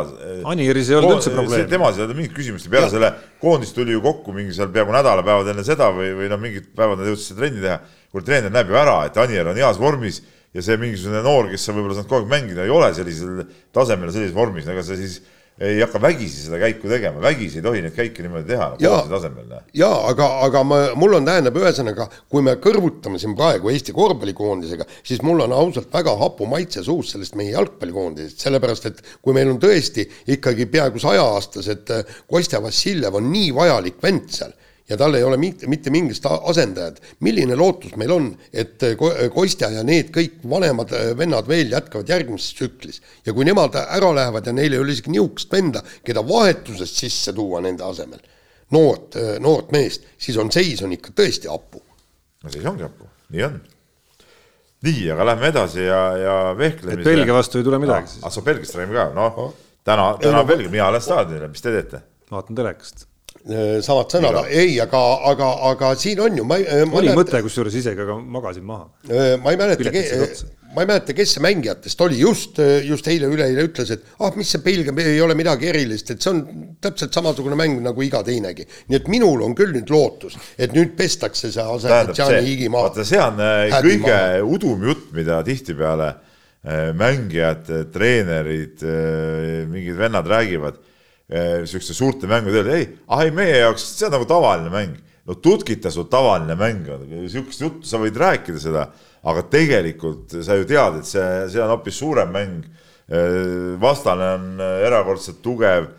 Speaker 4: Anieris ei olnud üldse probleemi.
Speaker 3: temas ei olnud mingit küsimust peale ja. selle koondis tuli ju kokku mingi seal peaaegu nädalapäevad enne seda või, või noh, mingid päevad nad jõudsid trenni teha. kuule, treener näeb ju ära, et Anier on heas vormis ja see mingisugune noor, kes on võib-olla saanud kogu aeg mängida, ei ole sellisel tasemel, sellises vormis, ega sa siis ei hakka vägisi seda käiku tegema, vägisi ei tohi neid käike niimoodi teha no, koondise tasemel.
Speaker 2: jaa, aga, aga ma, mul on, tähendab, ühesõnaga, kui me kõrvutame siin praegu Eesti korvpallikoondisega, siis mul on ausalt väga hapu maitse suus sellest meie jalgpallikoondisest, sellepärast et kui meil on tõesti ikkagi peaaegu sajaaastased Kostja Vassiljev on nii vajalik vend seal ja tal ei ole mitte, mitte mingit asendajat. milline lootus meil on, et Kostja ja need kõik vanemad äh, vennad veel jätkavad järgmises tsüklis ja kui nemad ära lähevad ja neil ei ole isegi niisugust venda, keda vahetusest sisse tuua nende asemel, noort, äh, noort meest, siis on seis on ikka tõesti hapu.
Speaker 3: no seis ongi hapu, nii on. nii, aga lähme edasi ja, ja vehklemise.
Speaker 4: et Belgia vastu ei tule midagi siis?
Speaker 3: ah, sa Belgiast räägime ka, noh no. täna, täna Belgia, mina lähen staadionile, mis te teete?
Speaker 4: vaatan telekast
Speaker 2: samad sõnad, ei, aga, aga, aga siin on ju, ma,
Speaker 4: äh, ma oli mõte kusjuures isegi, aga magasin maha.
Speaker 2: Äh, ma ei mäleta, ma ei mäleta, kes see mängijatest oli, just, just eile-üleeile ütles, et ah, mis see Belgia ei ole midagi erilist, et see on täpselt samasugune mäng nagu iga teinegi. nii et minul on küll nüüd lootus, et nüüd pestakse see Aserbaidžaani higi maha.
Speaker 3: vaata, see on kõige maha. udum jutt, mida tihtipeale mängijad, treenerid, mingid vennad räägivad niisuguste eh, suurte mängude öelda, ei, ah ei, meie jaoks see on nagu tavaline mäng. no tutkita su tavaline mäng on, niisugust juttu sa võid rääkida seda, aga tegelikult sa ju tead, et see, see on hoopis suurem mäng. Eh, vastane on eh, erakordselt tugev,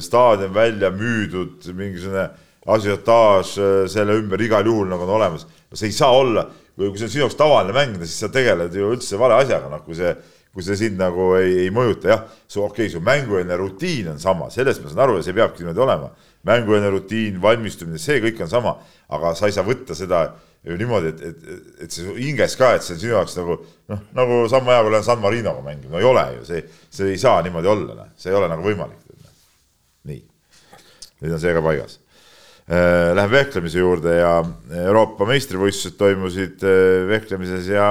Speaker 3: staadion välja müüdud, mingisugune asiotaaž selle ümber igal juhul nagu on olemas. see ei saa olla, kui see on sinu jaoks tavaline mäng, siis sa tegeled ju üldse vale asjaga, noh, kui see kui see sind nagu ei, ei mõjuta, jah, su okei okay,, su mängueelne rutiin on sama, sellest ma saan aru ja see peabki niimoodi olema. mängueelne rutiin, valmistumine, see kõik on sama, aga sa ei saa võtta seda ju niimoodi, et, et, et see hinges ka, et see on sinu jaoks nagu noh, nagu sama hea, kui lähen San Marinoga mängima, no ei ole ju, see, see ei saa niimoodi olla, noh, see ei ole nagu võimalik. nii, nüüd on see ka paigas. Äh, Läheb vehklemise juurde ja Euroopa meistrivõistlused toimusid äh, vehklemises ja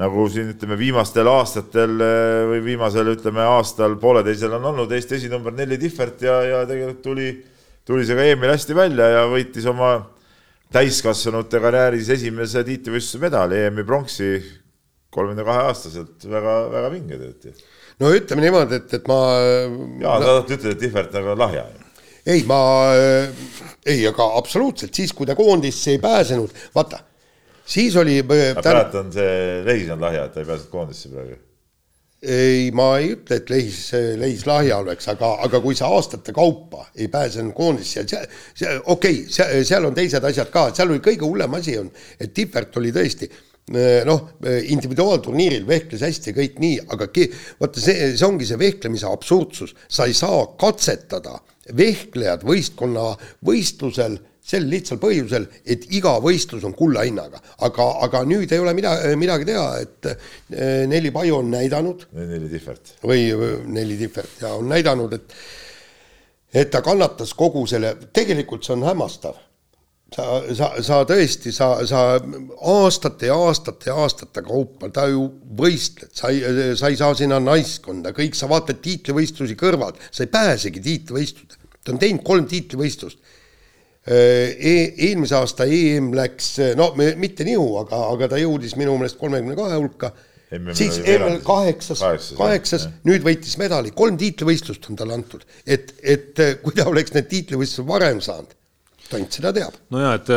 Speaker 3: nagu siin ütleme, viimastel aastatel eh, või viimasel, ütleme aastal, pooleteisel on olnud Eesti esinumber neli tihvert ja, ja tegelikult tuli, tuli see ka Emil hästi välja ja võitis oma täiskasvanute karjääris esimese tiitlivõistluse medali, EM-i pronksi kolmekümne kahe aastaselt väga-väga vinge teete.
Speaker 2: no ütleme niimoodi, et, et ma.
Speaker 3: ja no, sa ütled, et Tihvert on lahja
Speaker 2: ei, ma ei, aga absoluutselt siis, kui ta koondisse ei pääsenud, vaata, siis oli.
Speaker 3: praegu on see Lehis on lahja, et ta ei pääsenud koondisse praegu
Speaker 2: ei, ma ei ütle, et Lehis, Lehis lahja oleks, aga, aga kui sa aastate kaupa ei pääsenud koondisse, see, see okei okay,, seal on teised asjad ka, seal oli kõige hullem asi on, et Tippert oli tõesti noh, individuaalturniiril vehkles hästi kõik nii, aga vaata, see, see ongi see vehklemise absurdsus, sa ei saa katsetada vehklejad võistkonna võistlusel sel lihtsal põhjusel, et iga võistlus on kulla hinnaga, aga, aga nüüd ei ole mida, midagi teha, et eh, Nelli Paju on näidanud.
Speaker 3: Nelli Tihvert.
Speaker 2: või Nelli Tihvert ja on näidanud, et, et ta kannatas kogu selle, tegelikult see on hämmastav. sa, sa, sa tõesti, sa, sa aastate ja aastate ja aastate kaupa, ta ju võistled, sa ei, sa ei saa sinna naiskonda, kõik, sa vaatad tiitlivõistlusi kõrvalt, sa ei pääsegi tiitlivõistlusele. ta on teinud kolm tiitlivõistlust e eelmise aasta EM läks, no mitte nihu, aga, aga ta jõudis minu meelest kolmekümne kahe hulka. siis EM kaheksas, kaheksas, nüüd võitis medali, kolm tiitlivõistlust on talle antud, et, et äh, <laughs> kui ta oleks need tiitlivõistlused varem saanud, tont seda teab.
Speaker 4: no ja et,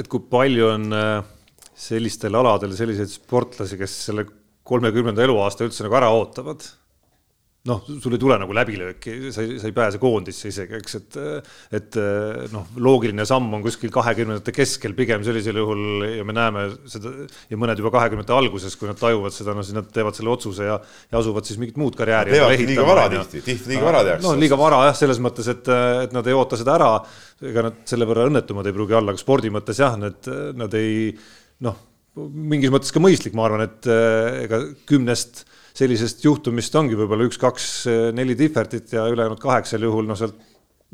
Speaker 4: et kui palju on äh, sellistel aladel selliseid sportlasi, kes selle kolmekümnenda eluaasta üldse nagu ära ootavad noh, sul ei tule nagu läbilööki, sa ei, sa ei pääse koondisse isegi, eks, et, et noh, loogiline samm on kuskil kahekümnendate keskel pigem sellisel juhul ja me näeme seda ja mõned juba kahekümnendate alguses, kui nad tajuvad seda, no siis nad teevad selle otsuse ja, ja asuvad siis mingit muud karjääri.
Speaker 3: liiga vara tihti, tihti liiga vara tehakse.
Speaker 4: no liiga vara jah, selles mõttes, et, et nad ei oota seda ära, ega nad selle võrra õnnetumad ei pruugi olla, aga spordi mõttes jah, need, nad ei noh, mingis mõttes ka mõistlik, ma arvan, et ega kümnest sellisest juhtumist ongi võib-olla üks-kaks-neli tihvertit ja ülejäänud kaheksal juhul no sealt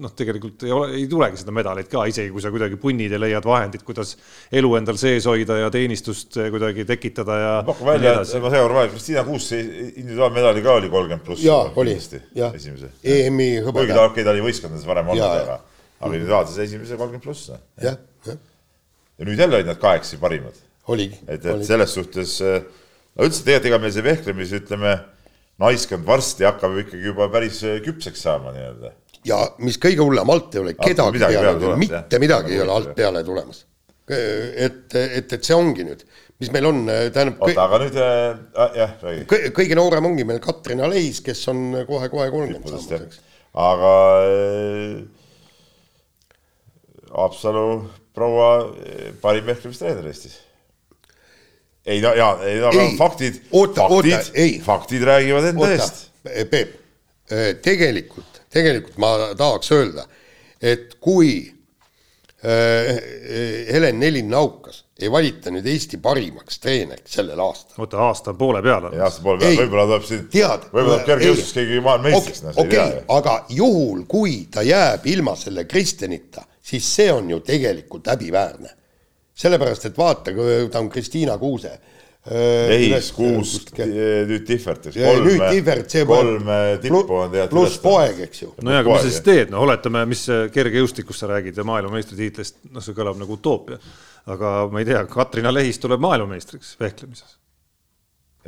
Speaker 4: noh, tegelikult ei ole, ei tulegi seda medalit ka, isegi kui sa kuidagi punnid ja leiad vahendid, kuidas elu endal sees hoida ja teenistust kuidagi tekitada ja.
Speaker 3: pakun välja, et ma seekord vaatan, Kristiina Kuus individuaalmedali ka oli kolmkümmend pluss.
Speaker 2: jaa, oli, jah. EM-i
Speaker 3: hõbeda. kuigi ta, okei okay,, ta oli võistkondades varem olnud, aga, aga individuaalses esimese kolmkümmend pluss.
Speaker 2: jah, jah.
Speaker 3: ja nüüd jälle olid nad kahekesi parimad.
Speaker 2: oligi.
Speaker 3: et, et oligi. selles suhtes äh, no üldse tegelikult ega meil see vehklemise, ütleme, naiskond varsti hakkab ikkagi juba päris äh, küpseks saama nii-öelda.
Speaker 2: ja mis kõige hullem, alt ei ole kedagi peale, peale tulemas, mitte midagi ei ole alt peale tulemas. et, et, et see ongi nüüd, mis meil on, äh, tähendab.
Speaker 3: oota, aga nüüd äh, jah,
Speaker 2: räägi. kõige noorem ongi meil Katrin Aleis, kes on kohe-kohe kolmkümmend saamas, eks.
Speaker 3: aga äh, Haapsalu proua parim vehklemistreener Eestis ei no ja, ei no ei, faktid, faktid, faktid räägivad enda oota, eest.
Speaker 2: Peep, äh, tegelikult, tegelikult ma tahaks öelda, et kui äh, Helen Nelin-Naukas ei valita nüüd Eesti parimaks treeneriks sellel aastal.
Speaker 4: oota, aasta on poole peal
Speaker 3: alles. aasta poole peal, võib-olla tuleb siin, võib-olla tuleb kergejõustus keegi maailmameistriks
Speaker 2: okay,. okei okay,, aga juhul, kui ta jääb ilma selle Kristjanita, siis see on ju tegelikult häbiväärne sellepärast, et vaata, ta on Kristiina Kuuse
Speaker 3: Lehis, Kuus, nüüd Tihvert, eks.
Speaker 2: nüüd Tihvert, see
Speaker 3: kolm tippu on tead.
Speaker 2: pluss poeg, eks ju.
Speaker 4: no ja, aga mis sa siis teed, no oletame, mis kergejõustikust sa räägid ja maailmameistritiitlist, noh, see kõlab nagu utoopia. aga ma ei tea, Katrina Lehis tuleb maailmameistriks vehklemises.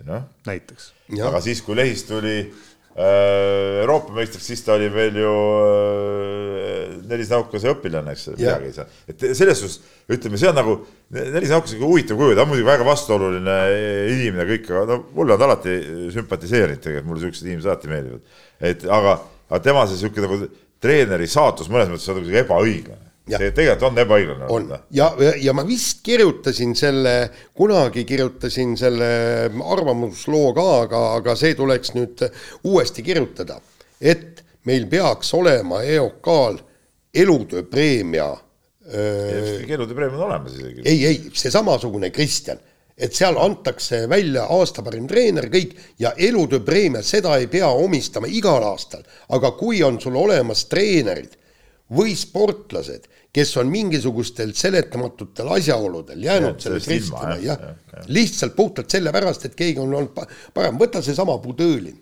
Speaker 3: noh,
Speaker 4: näiteks.
Speaker 3: aga siis, kui Lehis tuli Äh, Euroopa meistriks, siis ta oli veel ju äh, Nelis Naukase õpilane, eks midagi ei saa. et selles suhtes ütleme, see on nagu, Nelis Naukas on huvitav kuju, ta on muidugi väga vastuoluline inimene kõik, aga no mulle on ta alati sümpatiseerinud tegelikult, mulle siuksed inimesed alati meeldivad. et aga, aga tema see sihuke nagu treeneri saatus mõnes mõttes on kuidagi ebaõiglane see tegelikult on ebaõiglane.
Speaker 2: on ja, ja, ja ma vist kirjutasin selle, kunagi kirjutasin selle arvamusloo ka, aga, aga see tuleks nüüd uuesti kirjutada, et meil peaks olema EOK-l elutööpreemia.
Speaker 3: elutööpreemia on olemas isegi.
Speaker 2: ei, ei, see samasugune Kristjan, et seal antakse välja aasta parim treener, kõik ja elutööpreemia, seda ei pea omistama igal aastal, aga kui on sul olemas treenerid või sportlased kes on mingisugustel seletamatutel asjaoludel jäänud sellest ristima, jah ja, ja. lihtsalt puhtalt sellepärast, et keegi on olnud parem, võta seesama Budõlin,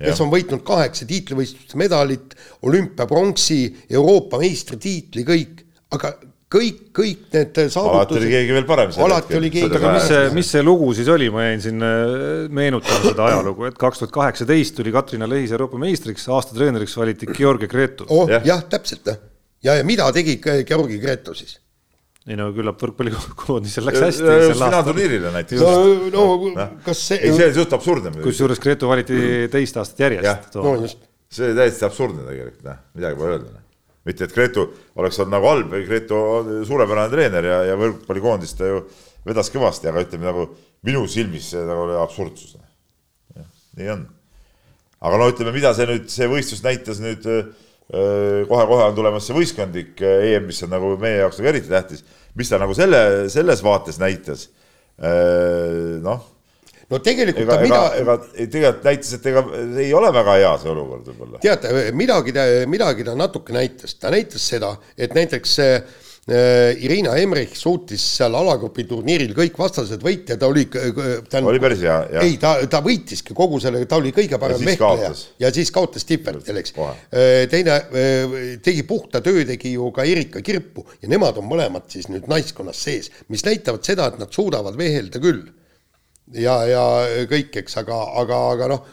Speaker 2: kes on võitnud kaheksa tiitlivõistluste medalit, olümpiapronksi, Euroopa meistritiitli, kõik, aga kõik, kõik need saavutused.
Speaker 3: alati oli keegi veel parem.
Speaker 2: alati oli keegi.
Speaker 4: aga mis see, mis see lugu siis oli, ma jäin siin äh, meenutama seda ajalugu, et kaks tuhat kaheksateist tuli Katrina Lehis Euroopa meistriks, aasta treeneriks valiti Georgi Gretu.
Speaker 2: oh jah ja,, täpselt jah. Ja, ja mida tegi Georgi Gretu siis?
Speaker 4: ei no küllap võrkpallikoondisel <laughs> läks hästi.
Speaker 3: finaalturniirile näiteks.
Speaker 2: no, no kas see.
Speaker 3: ei, see on suht absurdne.
Speaker 4: kusjuures Gretu valiti teist aastat järjest.
Speaker 2: no just.
Speaker 3: see oli täiesti absurdne tegelikult, noh, midagi pole öelda mitte et Gretu oleks olnud nagu halb, Gretu on suurepärane treener ja, ja võrkpallikoondist ta ju vedas kõvasti, aga ütleme nagu minu silmis see nagu oli absurdsus. nii on. aga no ütleme, mida see nüüd, see võistlus näitas nüüd kohe-kohe on tulemas see võistkondlik EM, mis on nagu meie jaoks nagu eriti tähtis, mis ta nagu selle, selles vaates näitas. noh
Speaker 2: no tegelikult
Speaker 3: ega, ta mida. ega tegelikult näitas, et ega ei ole väga hea see olukord võib-olla.
Speaker 2: teate, midagi ta, midagi ta natuke näitas, ta näitas seda, et näiteks äh, Irina Emmerich suutis seal alagrupi turniiril kõik vastased võita, ta oli
Speaker 3: tänu, oli päris hea,
Speaker 2: jah. ei, ta, ta võitiski kogu selle, ta oli kõige parem vehkleja ja siis kaotas Tippertil, eks. teine tegi puhta töö, tegi ju ka Erika Kirpu ja nemad on mõlemad siis nüüd naiskonnas sees, mis näitavad seda, et nad suudavad vehelda küll ja, ja kõik, eks, aga, aga, aga noh,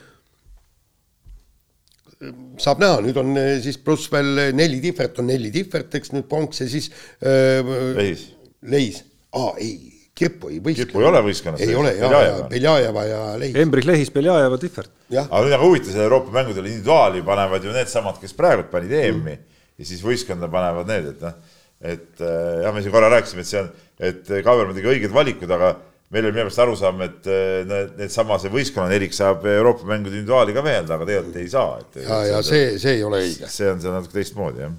Speaker 2: saab näha, nüüd on eh, siis pluss veel neli tihvert on neli tihvert, eks nüüd pronks ja siis
Speaker 3: äh, leis,
Speaker 2: leis., aa ei, Kirpu ei võistle.
Speaker 3: Kirpu ei ole võistkonnas.
Speaker 2: ei ole ja, ja Beljajeva ja Leis.
Speaker 4: Embrik Lehis, Beljajeva, Tihvert.
Speaker 3: aga nüüd on huvitav, selle Euroopa mängudel individuaali panevad ju needsamad, kes praegu panid EM-i mm. ja siis võistkonda panevad need, et noh, et äh, jah, me siin korra rääkisime, et see on, et Kaiver tegi õiged valikud, aga meil oli minu meelest arusaam, et eh, need, needsama see võistkonna nelik saab Euroopa mängude individuaali ka veelda, aga tegelikult ei saa.
Speaker 2: ja, ja see, see ei ole õige.
Speaker 3: see on seal natuke teistmoodi, jah.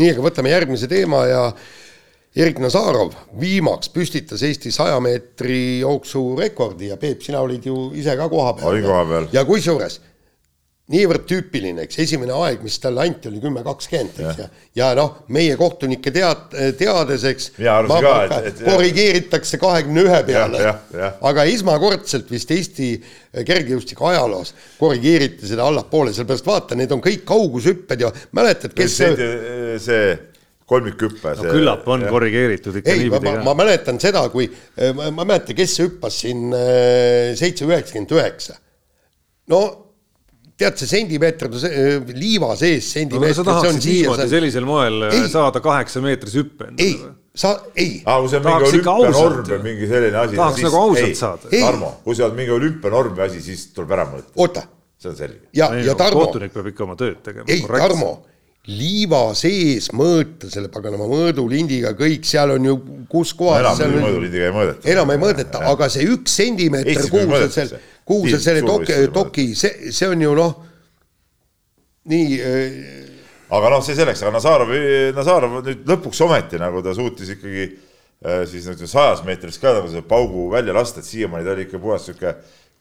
Speaker 2: nii, aga võtame järgmise teema ja Erik Nazarov viimaks püstitas Eesti saja meetri jooksu rekordi ja Peep, sina olid ju ise ka koha peal.
Speaker 3: olin koha peal.
Speaker 2: ja kusjuures niivõrd tüüpiline, eks, esimene aeg, mis talle anti, oli kümme kakskümmend, eks, ja, ja noh, meie kohtunike tead-, teades, eks, korrigeeritakse kahekümne ühe peale, aga esmakordselt vist Eesti kergejõustiku ajaloos korrigeeriti seda allapoole, sellepärast vaata, need on kõik kaugushüpped ja mäletad, kes
Speaker 3: see, see kolmikhüppe
Speaker 4: no,. küllap on ja. korrigeeritud ikka
Speaker 2: niipidi ma mäletan seda, kui, ma ei mäleta, kes hüppas siin äh, seitse üheksakümmend üheksa. no tead, see sentimeeter, liiva sees sentimeeter.
Speaker 4: sa tahaksid niimoodi see... sellisel moel ei. saada kaheksa meetrise hüppe
Speaker 2: endale? ei, sa, ei.
Speaker 3: aa, kui see on mingi olümpianorm või mingi selline asi.
Speaker 4: tahaks nagu ausalt saada.
Speaker 3: Tarmo, kui see on mingi olümpianorm või asi, siis tuleb ära mõõta.
Speaker 2: oota.
Speaker 3: see on selge.
Speaker 2: ja, ja Tarmo.
Speaker 4: kohtunik peab ikka oma tööd tegema.
Speaker 2: ei, Tarmo liiva sees mõõta selle paganama mõõdulindiga kõik, seal on ju, kus kohas.
Speaker 3: enam mõõdulindiga ei mõõdeta.
Speaker 2: enam ei mõõdeta, aga see üks sentimeeter, kuhu sa selle, kuhu sa selle doki, doki, see, see on ju noh, nii äh....
Speaker 3: aga noh, see selleks, aga Nazarov, Nazarov nüüd lõpuks ometi nagu ta suutis ikkagi äh, siis ütleme sajas meetris ka nagu selle paugu välja lasta, et siiamaani ta oli ikka puhas sihuke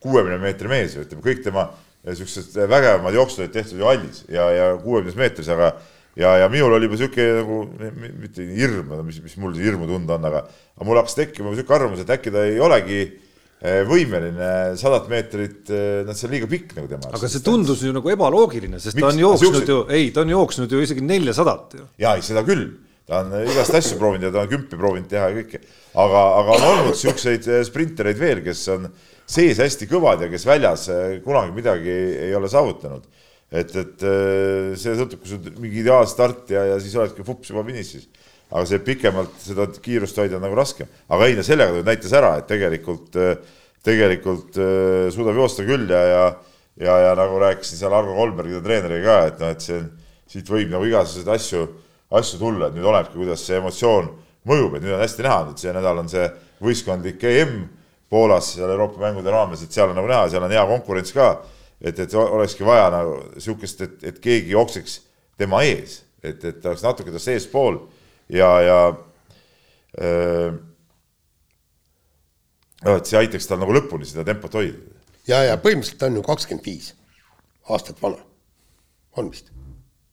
Speaker 3: kuuekümne meetri mees, ütleme kõik tema siuksed vägevamad jooksud olid tehtud ju hallis ja, ja kuuekümnes meetris, aga ja, ja minul oli juba sihuke nagu mitte hirm, mis, mis mul hirmu tunda on, aga, aga mul hakkas tekkima sihuke arvamus, et äkki ta ei olegi Eh, võimeline sadat meetrit, eh, noh, see on liiga pikk nagu tema
Speaker 4: jaoks. aga see tundus ju nagu ebaloogiline, sest Miks? ta on jooksnud Siuksed... ju, ei, ta on jooksnud ju isegi neljasadat ju.
Speaker 3: jaa, ei seda küll, ta on igast asju proovinud ja ta on kümpi proovinud teha ja kõike. aga, aga on olnud eh, sprintereid veel, kes on sees hästi kõvad ja kes väljas kunagi midagi ei ole saavutanud. et, et see sõltub, kui sul mingi ideaalstart ja, ja siis oledki fups juba finišis aga see pikemalt seda kiirust hoida on nagu raskem. aga ei, no sellega ta näitas ära, et tegelikult, tegelikult äh, suudab joosta küll ja, ja, ja, ja nagu rääkisin seal Argo Kolbergi treeneriga ka, et noh, et see, siit võib nagu igasuguseid asju, asju tulla, et nüüd olenebki, kuidas see emotsioon mõjub, et nüüd on hästi näha, et see nädal on see võistkondlik EM Poolas seal Euroopa mängude raames, et seal on nagu näha, seal on hea konkurents ka. et, et olekski vaja nagu sihukest, et, et keegi jookseks tema ees, et, et ta oleks natuke tast eespool ja, ja öö, et see aitaks tal nagu lõpuni seda tempot hoida.
Speaker 2: ja, ja põhimõtteliselt ta on ju kakskümmend viis aastat vana, on vist?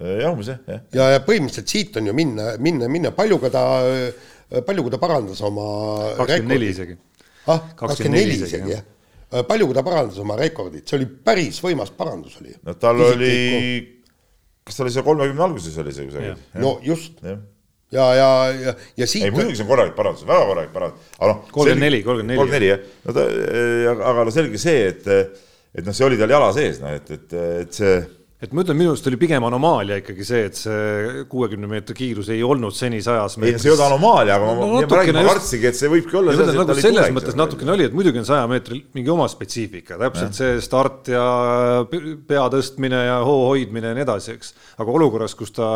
Speaker 3: jah, umbes jah, jah.
Speaker 2: ja, ja põhimõtteliselt siit on ju minna, minna, minna, palju ka ta, palju kui ta parandas oma
Speaker 4: kakskümmend neli isegi.
Speaker 2: ah, kakskümmend neli isegi, jah palju, kui ta parandas oma rekordit, see oli päris võimas parandus oli.
Speaker 3: no tal Isik oli, kas ta oli seal kolmekümne alguses oli see kusagil?
Speaker 2: no just, ja, ja, ja, ja siit.
Speaker 3: ei, muidugi see on korralik parandus, väga korralik parandus, aga noh.
Speaker 4: kolmkümmend neli, kolmkümmend neli.
Speaker 3: kolmkümmend neli jah, no ta, aga no selge see, et, et noh, see oli tal jala sees, noh, et, et, et see
Speaker 4: et ma ütlen, minu arust oli pigem anomaalia ikkagi see, et see kuuekümne meetri kiirus ei olnud seni sajas
Speaker 3: meetris. ei, see ei olnud anomaalia, aga no, ma, ma räägin, ma kartsingi, et see võibki olla.
Speaker 4: Nagu selles mõttes natukene oli, et muidugi on saja meetril mingi oma spetsiifika, täpselt ja. see start ja pea tõstmine ja hoo hoidmine ja nii edasi, eks. aga olukorras, kus ta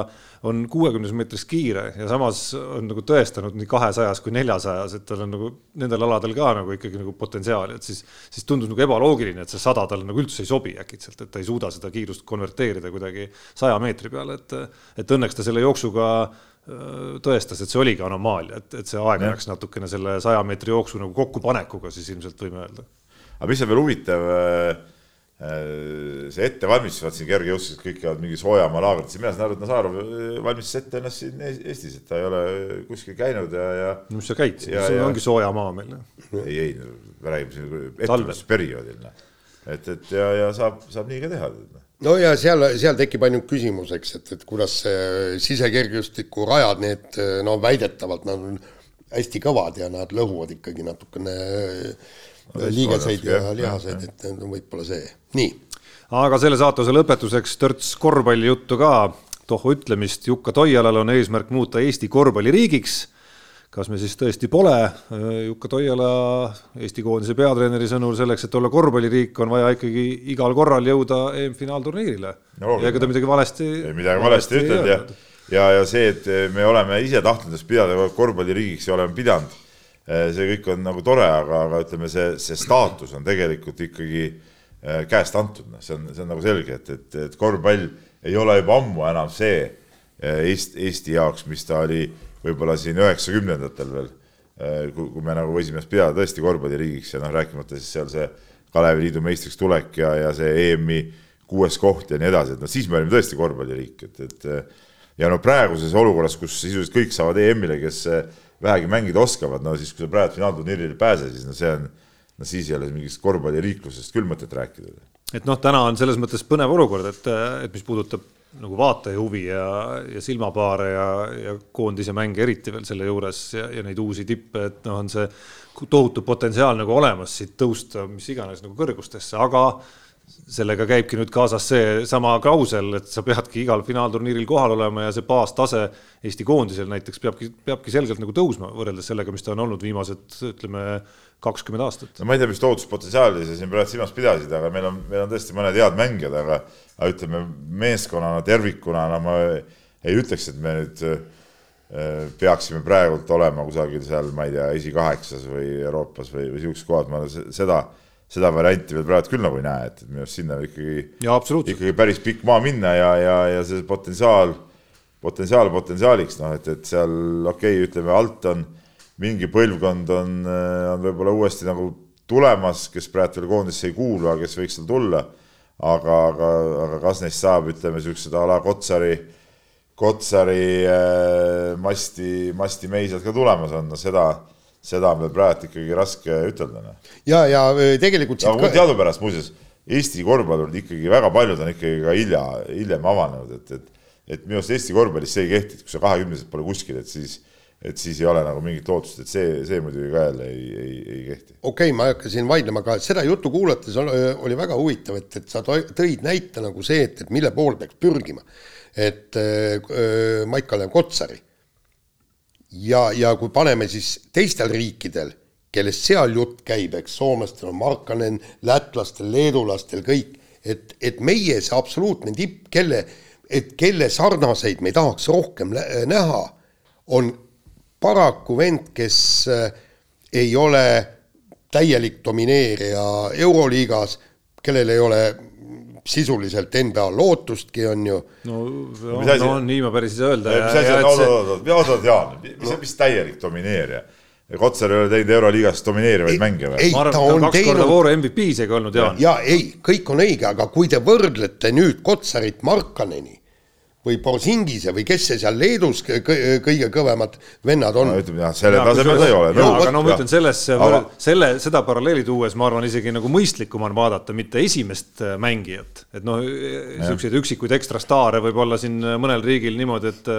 Speaker 4: on kuuekümnes meetris kiire ja samas on nagu tõestanud nii kahesajas kui neljasajas, et tal on nagu nendel aladel ka nagu ikkagi nagu potentsiaali, et siis, siis tundus nagu ebaloogiline, et see sada talle nagu üldse ei sobi äkitselt, et ta ei suuda seda kiirust konverteerida kuidagi saja meetri peale, et, et õnneks ta selle jooksuga tõestas, et see oligi anomaalia, et, et see aeg läks natukene selle saja meetri jooksu nagu kokkupanekuga, siis ilmselt võime öelda.
Speaker 3: aga mis on veel huvitav Äh, see ettevalmistus, vaat siin kergejõustised kõik käivad mingi soojamaa laagrites, mina saan aru, et Nazarov äh, valmistas ette ennast siin Eestis, et ta ei ole kuskil käinud ja, ja.
Speaker 4: no mis sa käid siin, see ongi soojamaa meil.
Speaker 3: ei, ei, me räägime siin ettevalmistusperioodil, et, et ja, ja saab, saab nii ka teha.
Speaker 2: no ja seal, seal tekib ainult küsimus, eks, et, et kuidas sisekergejõustiku rajad, need no väidetavalt nad on hästi kõvad ja nad lõhuvad ikkagi natukene liigeseid ja lihaseid, et võib-olla see, nii.
Speaker 4: aga selle saatuse lõpetuseks törts korvpallijuttu ka. tohu ütlemist, Jukka Toialal on eesmärk muuta Eesti korvpalliriigiks. kas me siis tõesti pole? Jukka Toiala, Eesti koondise peatreeneri sõnul selleks, et olla korvpalliriik, on vaja ikkagi igal korral jõuda EM-finaalturniirile no,. ja ega ta midagi valesti.
Speaker 3: midagi valesti ütelnud ja, ja, ja see, et me oleme ise tahtnud pidada korvpalliriigiks ja oleme pidanud see kõik on nagu tore, aga, aga ütleme, see, see staatus on tegelikult ikkagi eh, käest antud, noh, see on, see on nagu selge, et, et, et korvpall ei ole juba ammu enam see eh, Eesti, Eesti jaoks, mis ta oli võib-olla siin üheksakümnendatel veel, kui, kui me nagu võisime pidada tõesti korvpalliriigiks ja noh, rääkimata siis seal see Kalevi Liidu meistriks tulek ja, ja see EM-i kuues koht ja nii edasi, et noh, siis me olime tõesti korvpalliriik, et, et ja no praeguses olukorras, kus sisuliselt kõik saavad EM-ile, kes vähegi mängida oskavad, no siis, kui sa praegu finaalturniirile ei pääse, siis no see on, no siis ei ole mingist korvpalliriiklusest küll mõtet rääkida.
Speaker 4: et noh, täna on selles mõttes põnev olukord, et, et mis puudutab nagu vaataja huvi ja, ja silmapaare ja, ja koondise mänge eriti veel selle juures ja, ja neid uusi tippe, et noh, on see tohutu potentsiaal nagu olemas siit tõusta mis iganes nagu kõrgustesse, aga sellega käibki nüüd kaasas seesama klausel, et sa peadki igal finaalturniiril kohal olema ja see baastase Eesti koondisel näiteks peabki, peabki selgelt nagu tõusma võrreldes sellega, mis ta on olnud viimased, ütleme, kakskümmend aastat.
Speaker 3: no ma ei tea, mis tohutuspotentsiaali sa siin praegu silmas pidasid, aga meil on, meil on tõesti mõned head mängijad, aga, aga ütleme meeskonnana tervikuna, no ma ei ütleks, et me nüüd äh, peaksime praegult olema kusagil seal, ma ei tea, esikaheksas või Euroopas või, või sihukeses kohas, ma seda seda varianti veel praegu küll nagu ei näe, et minu arust sinna ikkagi, ikkagi päris pikk maa minna ja, ja, ja see potentsiaal, potentsiaal potentsiaaliks, noh, et, et seal okei okay,, ütleme alt on mingi põlvkond on, on võib-olla uuesti nagu tulemas, kes praegu veel koondisse ei kuulu, aga kes võiks seal tulla. aga, aga, aga kas neist saab, ütleme siuksed a la Kotsari, Kotsari äh, masti, masti meisad ka tulemas on, no seda seda on veel praegu ikkagi raske ütelda. Noh.
Speaker 2: ja, ja e, tegelikult.
Speaker 3: aga teadupärast muuseas Eesti korvpallurid ikkagi väga paljud on ikkagi ka hilja, hiljem avanenud, et, et, et minu arust Eesti korvpallis see ei kehti, et kui sa kahekümneselt pole kuskil, et siis, et siis ei ole nagu mingit lootust, et see, see muidugi ka jälle ei, ei, ei kehti.
Speaker 2: okei okay,, ma ei hakka siin vaidlema, aga seda juttu kuulates oli väga huvitav, et, et sa tõid näite nagu see, et, et mille poole peaks pürgima. et äh, Maik-Kalev Kotsari ja, ja kui paneme siis teistel riikidel, kellest seal jutt käib, eks soomlastel on Markkanen, lätlastel, leedulastel kõik, et, et meie see absoluutne tipp, kelle, et kelle sarnaseid me tahaks rohkem näha, on paraku vend, kes äh, ei ole täielik domineerija Euroliigas, kellel ei ole sisuliselt enda lootustki, on ju.
Speaker 4: no, no, no nii ma päris ei saa öelda.
Speaker 3: mis asi oot, oot, oot, oot, oot, Jaan, mis, mis täielik domineerija? Kotsar ei ole teinud Euroliigas domineerivaid mänge
Speaker 4: või? arvan, ta on kaks teinud... korda vooru MVP isegi olnud, Jaan.
Speaker 2: ja ei, kõik on õige, aga kui te võrdlete nüüd Kotsarit Markaneni või Borsingise või kes see seal Leedus kõige kõvemad vennad on no,.
Speaker 3: ütleme jah, selle tasemel ta ei ole.
Speaker 4: aga no ma ütlen selles, selle, seda paralleeli tuues ma arvan isegi nagu mõistlikum on vaadata mitte esimest äh, mängijat, et noh, niisuguseid üksikuid ekstrastaare võib olla siin mõnel riigil niimoodi, et,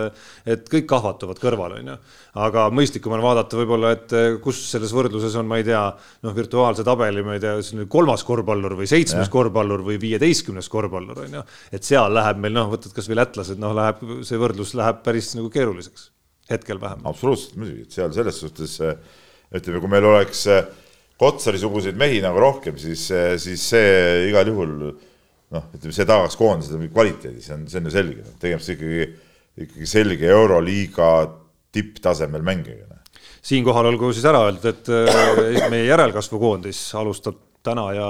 Speaker 4: et kõik kahvatuvad kõrval, on ju. aga mõistlikum on vaadata võib-olla, et kus selles võrdluses on, ma ei tea, noh, virtuaalse tabeli, ma ei tea, kolmas korvpallur või seitsmes korvpallur või viieteistkümnes korvpallur, on ju. et seal läheb meil noh, võtad kasvõi lätlased, noh, läheb, see võrdlus läheb päris nagu keeruliseks, hetkel vähemalt.
Speaker 3: absoluutselt muidugi, et seal selles suhtes ütleme, kui meil oleks Kotsari-suguseid mehi nagu rohkem, siis, siis see igal juhul noh, ütleme, see tagaks koondise kvaliteedi, see on, see on ju selge, tegemist ikkagi, ikkagi selge Euroliiga tipptasemel mängijaga.
Speaker 4: siinkohal olgu siis ära öeldud, et meie järelkasvukoondis alustab täna ja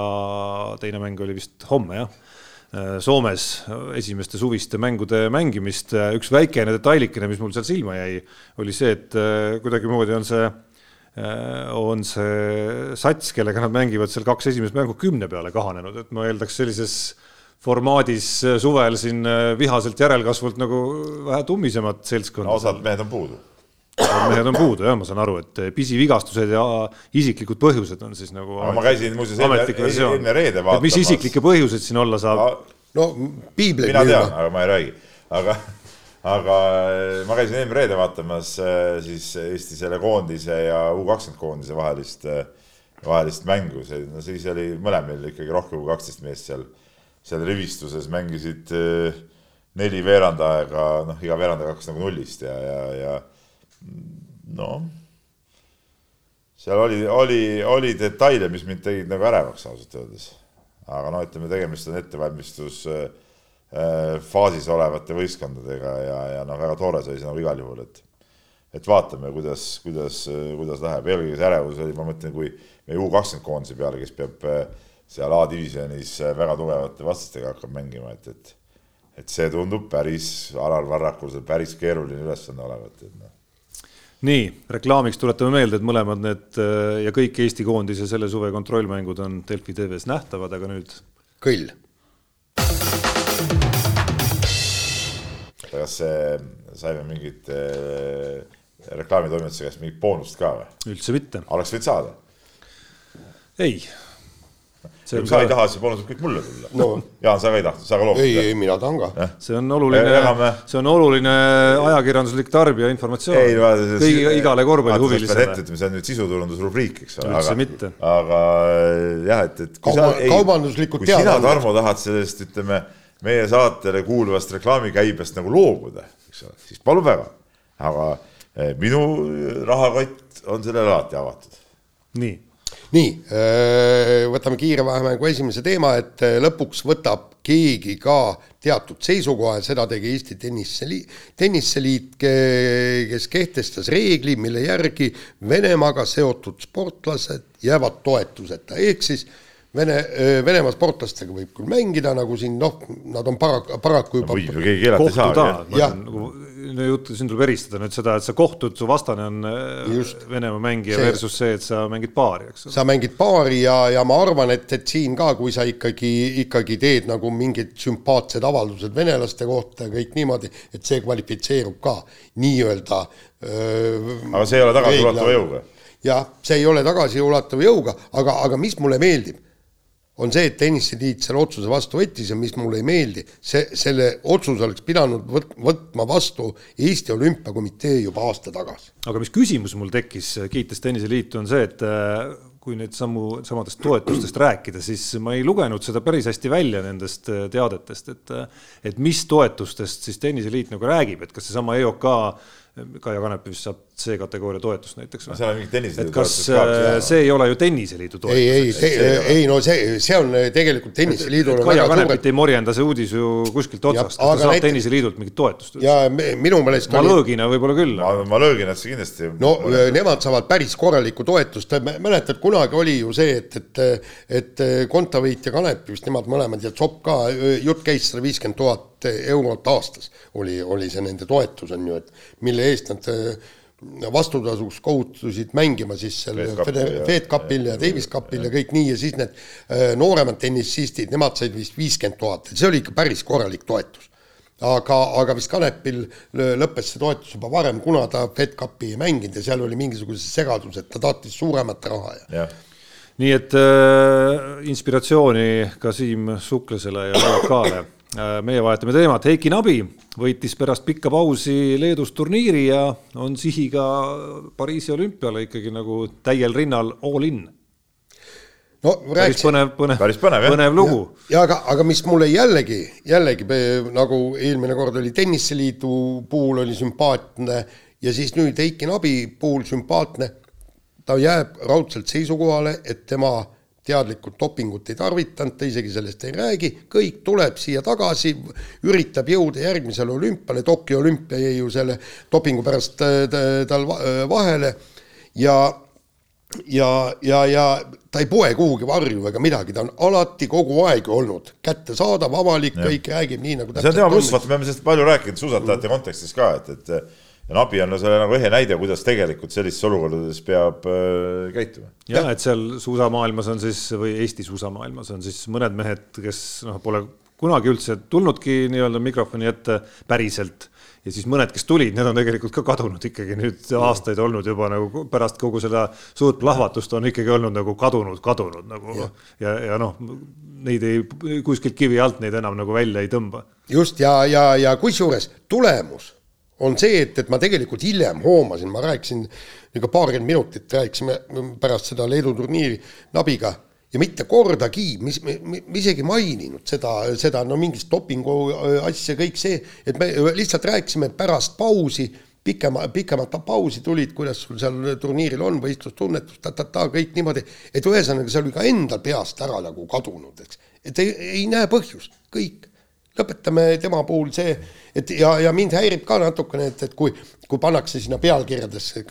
Speaker 4: teine mäng oli vist homme, jah Soomes esimeste suviste mängude mängimist. üks väikene detailikene, mis mul seal silma jäi, oli see, et äh, kuidagimoodi on see, äh, on see sats, kellega nad mängivad seal kaks esimest mängu kümne peale kahanenud, et ma eeldaks sellises formaadis suvel siin vihaselt järelkasvult nagu vähe tummisemat seltskonda.
Speaker 3: osad mehed on puudu
Speaker 4: mehed on puudu jah, ma saan aru, et pisivigastused ja isiklikud põhjused on siis nagu.
Speaker 3: ma käisin muuseas eelmine reede vaatamas.
Speaker 4: mis isiklikke põhjuseid siin olla saab?
Speaker 2: no piiblit.
Speaker 3: mina tean, aga ma ei räägi, aga, aga ma käisin eelmine reede vaatamas äh, siis Eesti selle koondise ja U kakskümmend koondise vahelist, vahelist mängu, see, no siis oli mõlemil ikkagi rohkem kui kaksteist meest seal, seal rivistuses mängisid neli veerand aega, noh, iga veerand aega hakkas nagu nullist ja, ja, ja noh, seal oli, oli, oli detaile, mis mind tegid nagu ärevaks ausalt öeldes. aga no ütleme, tegemist on ettevalmistus äh, olevate võistkondadega ja, ja noh, väga tore sai see nagu igal juhul, et et vaatame, kuidas, kuidas, kuidas läheb, eelkõige see ärevus oli, ma mõtlen, kui meie U kakskümmend koondise peale, kes peab äh, seal A-divisjonis äh, väga tugevate vastastega hakkab mängima, et, et et see tundub päris, Alar Varrakul see päris keeruline ülesanne olevat, et noh
Speaker 4: nii, reklaamiks tuletame meelde, et mõlemad need äh, ja kõik Eesti koondise selle suve kontrollmängud on Delfi tv-s nähtavad, aga nüüd.
Speaker 2: kõll.
Speaker 3: kas saime mingit äh, reklaamitoimetuse käest mingit boonust ka või?
Speaker 4: üldse mitte.
Speaker 3: oleks võinud saada?
Speaker 4: ei
Speaker 3: kui sa ei taha, siis võib kõik mulle tulla no.. Jaan, sa ka ei taha, sa ka loobud?
Speaker 2: ei, ei, mina tahan ka
Speaker 4: eh?. see on oluline, see on oluline ajakirjanduslik tarbija informatsioon. kõigi, igale korvpallihuvilisele.
Speaker 3: ette ütleme, see on nüüd sisuturundusrubriik, eks
Speaker 4: ole. üldse mitte.
Speaker 3: aga jah, et, et
Speaker 2: kui Kauba, sa, kaubanduslikud
Speaker 3: kui sina, Tarmo, tahad sellest, ütleme, meie saatele kuuluvast reklaamikäibest nagu loobuda, eks ole, siis palun väga. aga eh, minu rahakott on sellele alati avatud.
Speaker 4: nii
Speaker 2: nii, äh, võtame kiire vahemängu esimese teema, et äh, lõpuks võtab keegi ka teatud seisukoha ja seda tegi Eesti Tenniseliit, Tenniseliit, kes kehtestas reegli, mille järgi Venemaaga seotud sportlased jäävad toetuseta, ehk siis Vene, äh, Venemaa sportlastega võib küll mängida, nagu siin noh, nad on para-, paraku juba
Speaker 3: võib ju keegi keelata ei saa.
Speaker 4: No juttu, siin tuleb eristada nüüd seda, et sa kohtud, su vastane on äh, Just. Venemaa mängija see, versus see, et sa mängid paari, eks
Speaker 2: ole. sa mängid paari ja, ja ma arvan, et, et siin ka, kui sa ikkagi, ikkagi teed nagu mingid sümpaatsed avaldused venelaste kohta ja kõik niimoodi, et see kvalifitseerub ka nii-öelda
Speaker 3: aga see ei ole tagasiulatuva jõuga?
Speaker 2: jah, see ei ole tagasiulatuva jõuga, aga, aga mis mulle meeldib on see, et tenniseliit selle otsuse vastu võttis ja mis mulle ei meeldi, see, selle otsuse oleks pidanud võt-, võtma vastu Eesti Olümpiakomitee juba aasta tagasi.
Speaker 4: aga mis küsimus mul tekkis, kiites Tenniseliitu, on see, et äh, kui nüüd sammu, samadest toetustest rääkida, siis ma ei lugenud seda päris hästi välja nendest äh, teadetest, et äh, et mis toetustest siis Tenniseliit nagu räägib, et kas seesama EOK Kaia Kanepi vist saab C-kategooria toetust näiteks
Speaker 3: või? seal on mingi tenniseliidu
Speaker 4: toetus ka. Äh, see ei ole ju tenniseliidu toetus.
Speaker 2: ei, ei, ei no see, see on tegelikult tenniseliidul.
Speaker 4: Kaia Kanepit ei morjenda see uudis ju kuskilt otsast, ta saab näit... tenniseliidult mingit toetust.
Speaker 2: ja minu meelest.
Speaker 4: Malõgina võib-olla küll.
Speaker 3: Malõginasse kindlasti.
Speaker 2: no nemad saavad päris korralikku toetust, mäletad, kunagi oli ju see, et, et, et Kontaveit ja Kanep vist nemad mõlemad ja Zopp ka, jutt käis sada viiskümmend tuhat eurot aastas oli, oli see nende toetus on ju, et mille eest nad vastutasuks kohustusid mängima siis seal Fed Cupil ja Davis Cupil ja kõik nii ja siis need äh, nooremad tennisistid, nemad said vist viiskümmend tuhat, see oli ikka päris korralik toetus. aga, aga vist Kanepil lõppes see toetus juba varem, kuna ta FedCupi ei mänginud ja seal oli mingisuguse segadus, et ta tahtis suuremat raha ja, ja
Speaker 4: nii et äh, inspiratsiooni ka Siim Suklesele ja äh,. Meie vahetame teemat, Heiki Nabi võitis pärast pikka pausi Leedus turniiri ja on sihiga Pariisi olümpiale ikkagi nagu täiel rinnal all in.
Speaker 2: No
Speaker 4: päris põnev, põnev,
Speaker 3: päris põnev,
Speaker 4: põnev lugu.
Speaker 2: ja aga, aga mis mulle jällegi, jällegi nagu eelmine kord oli Tenniseliidu puhul oli sümpaatne ja siis nüüd Heiki Nabi puhul sümpaatne, ta jääb raudselt seisukohale, et tema teadlikult dopingut ei tarvitanud, ta isegi sellest ei räägi, kõik tuleb siia tagasi, üritab jõuda järgmisele olümpiale, Tokyo olümpia jäi ju selle dopingu pärast äh, tal vahele ja ja, ja, ja ta ei poe kuhugi varju ega midagi, ta on alati kogu aeg olnud kättesaadav, avalik, kõik räägib nii nagu
Speaker 3: see on tema pluss, vaata, me oleme sellest palju rääkinud suusatajate mm. kontekstis ka, et, et ja Nabi on selle nagu ehe näide, kuidas tegelikult sellistes olukordades peab äh, käituma.
Speaker 4: ja et seal suusamaailmas on siis või Eesti suusamaailmas on siis mõned mehed, kes noh, pole kunagi üldse tulnudki nii-öelda mikrofoni ette päriselt ja siis mõned, kes tulid, need on tegelikult ka kadunud ikkagi nüüd aastaid olnud juba nagu pärast kogu seda suurt plahvatust on ikkagi olnud nagu kadunud, kadunud nagu ja, ja, ja noh, neid ei, kuskilt kivi alt neid enam nagu välja ei tõmba.
Speaker 2: just ja, ja, ja kusjuures tulemus on see, et, et ma tegelikult hiljem hoomasin, ma rääkisin niisugune paarkümmend minutit rääkisime pärast seda Leedu turniiri Nabiga ja mitte kordagi, mis, me isegi maininud seda, seda no mingist dopingu äh, asja, kõik see, et me lihtsalt rääkisime pärast pausi, pikema, pikemat pausi tulid, kuidas sul seal turniiril on, võistlustunnetus ta,, ta-ta-ta, kõik niimoodi, et ühesõnaga, see oli ka endal peast ära nagu kadunud, eks. et ei, ei näe põhjust, kõik. Lõpetame tema puhul see, et ja, ja mind häirib ka natukene, et, et kui, kui pannakse sinna pealkirjadesse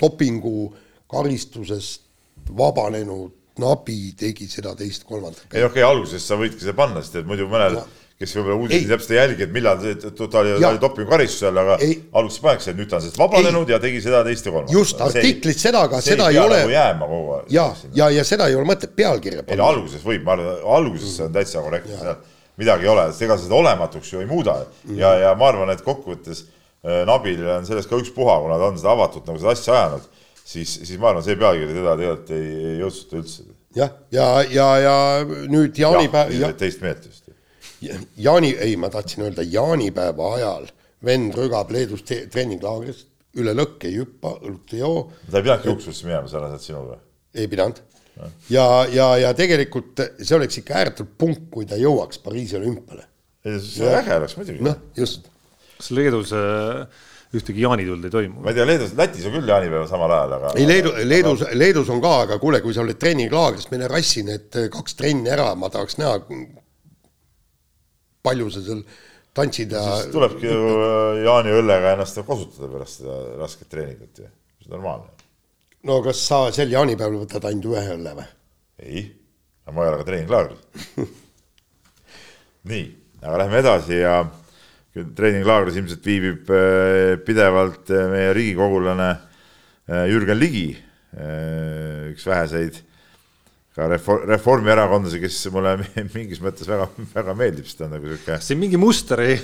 Speaker 2: dopingu karistusest vabanenud Nabi tegi seda teist, kolmandat.
Speaker 3: ei okei okay,, alguses sa võidki seda panna, sest et muidu mõnel no kes võib-olla uudiseid täpselt ei jälgi, et millal ta oli, oli dopingukaristus all, aga ei. alguses pannakse, et nüüd ta on sellest vabanenud ei. ja tegi seda teist ja kolmandat.
Speaker 2: just, artiklit seda ka, seda ei ole.
Speaker 3: Nagu jääma kogu
Speaker 2: aeg. ja, ja, ja seda ei ole mõtet pealkirja
Speaker 3: panna. ei no alguses võib, ma arvan, alguses see on täitsa korrektne, midagi ei ole, sest ega sa seda olematuks ju ei muuda mm. ja, ja ma arvan, et kokkuvõttes äh, Nabil on sellest ka ükspuha, kuna ta on seda avatult nagu seda asja ajanud, siis, siis ma arvan, see pealkiri teda tegelikult ei, ei jõudsuta üldse
Speaker 2: jah, ja, ja, ja nüüd jaanipäev
Speaker 3: ja,. teist meelt just.
Speaker 2: jaani, ei, ma tahtsin öelda jaanipäeva ajal vend rügab Leedus treeninglaagris, üle lõkke ei hüppa, õlut ei joo.
Speaker 3: ta ei pidanudki juuksurisse minema sarnaselt sinuga?
Speaker 2: ei pidanud. Ja, ja, ja tegelikult see oleks ikka ääretult punk, kui ta jõuaks Pariisi olümpiale.
Speaker 3: see äge oleks muidugi.
Speaker 2: noh, just.
Speaker 4: kas Leedus ühtegi jaanituld ei toimu.
Speaker 3: ma ei tea, Leedus, Lätis on küll jaanipäev samal ajal, aga.
Speaker 2: ei, Leedu, Leedus, Leedus on ka, aga kuule, kui sa oled treeninglaagris, mine rassi need kaks trenni ära, ma tahaks näha, palju sa seal tantsid ja.
Speaker 3: siis tulebki ju äh, jaaniõllega ennast kosutada pärast seda rasket treeningut ju, see on normaalne.
Speaker 2: No kas sa sel jaanipäeval võtad ainult ühe õlle või?
Speaker 3: ei, aga ma ei ole ka treeninglaagris <laughs> nii, aga lähme edasi ja treeninglaagris ilmselt viibib äh, pidevalt äh, meie riigikogulane äh, Jürgen Ligi, üks väheseid ka reform, reformierakondlasi, kes mulle <laughs> mingis mõttes väga, väga meeldib, sest ta on nagu sihuke.
Speaker 4: siin mingi muster ei,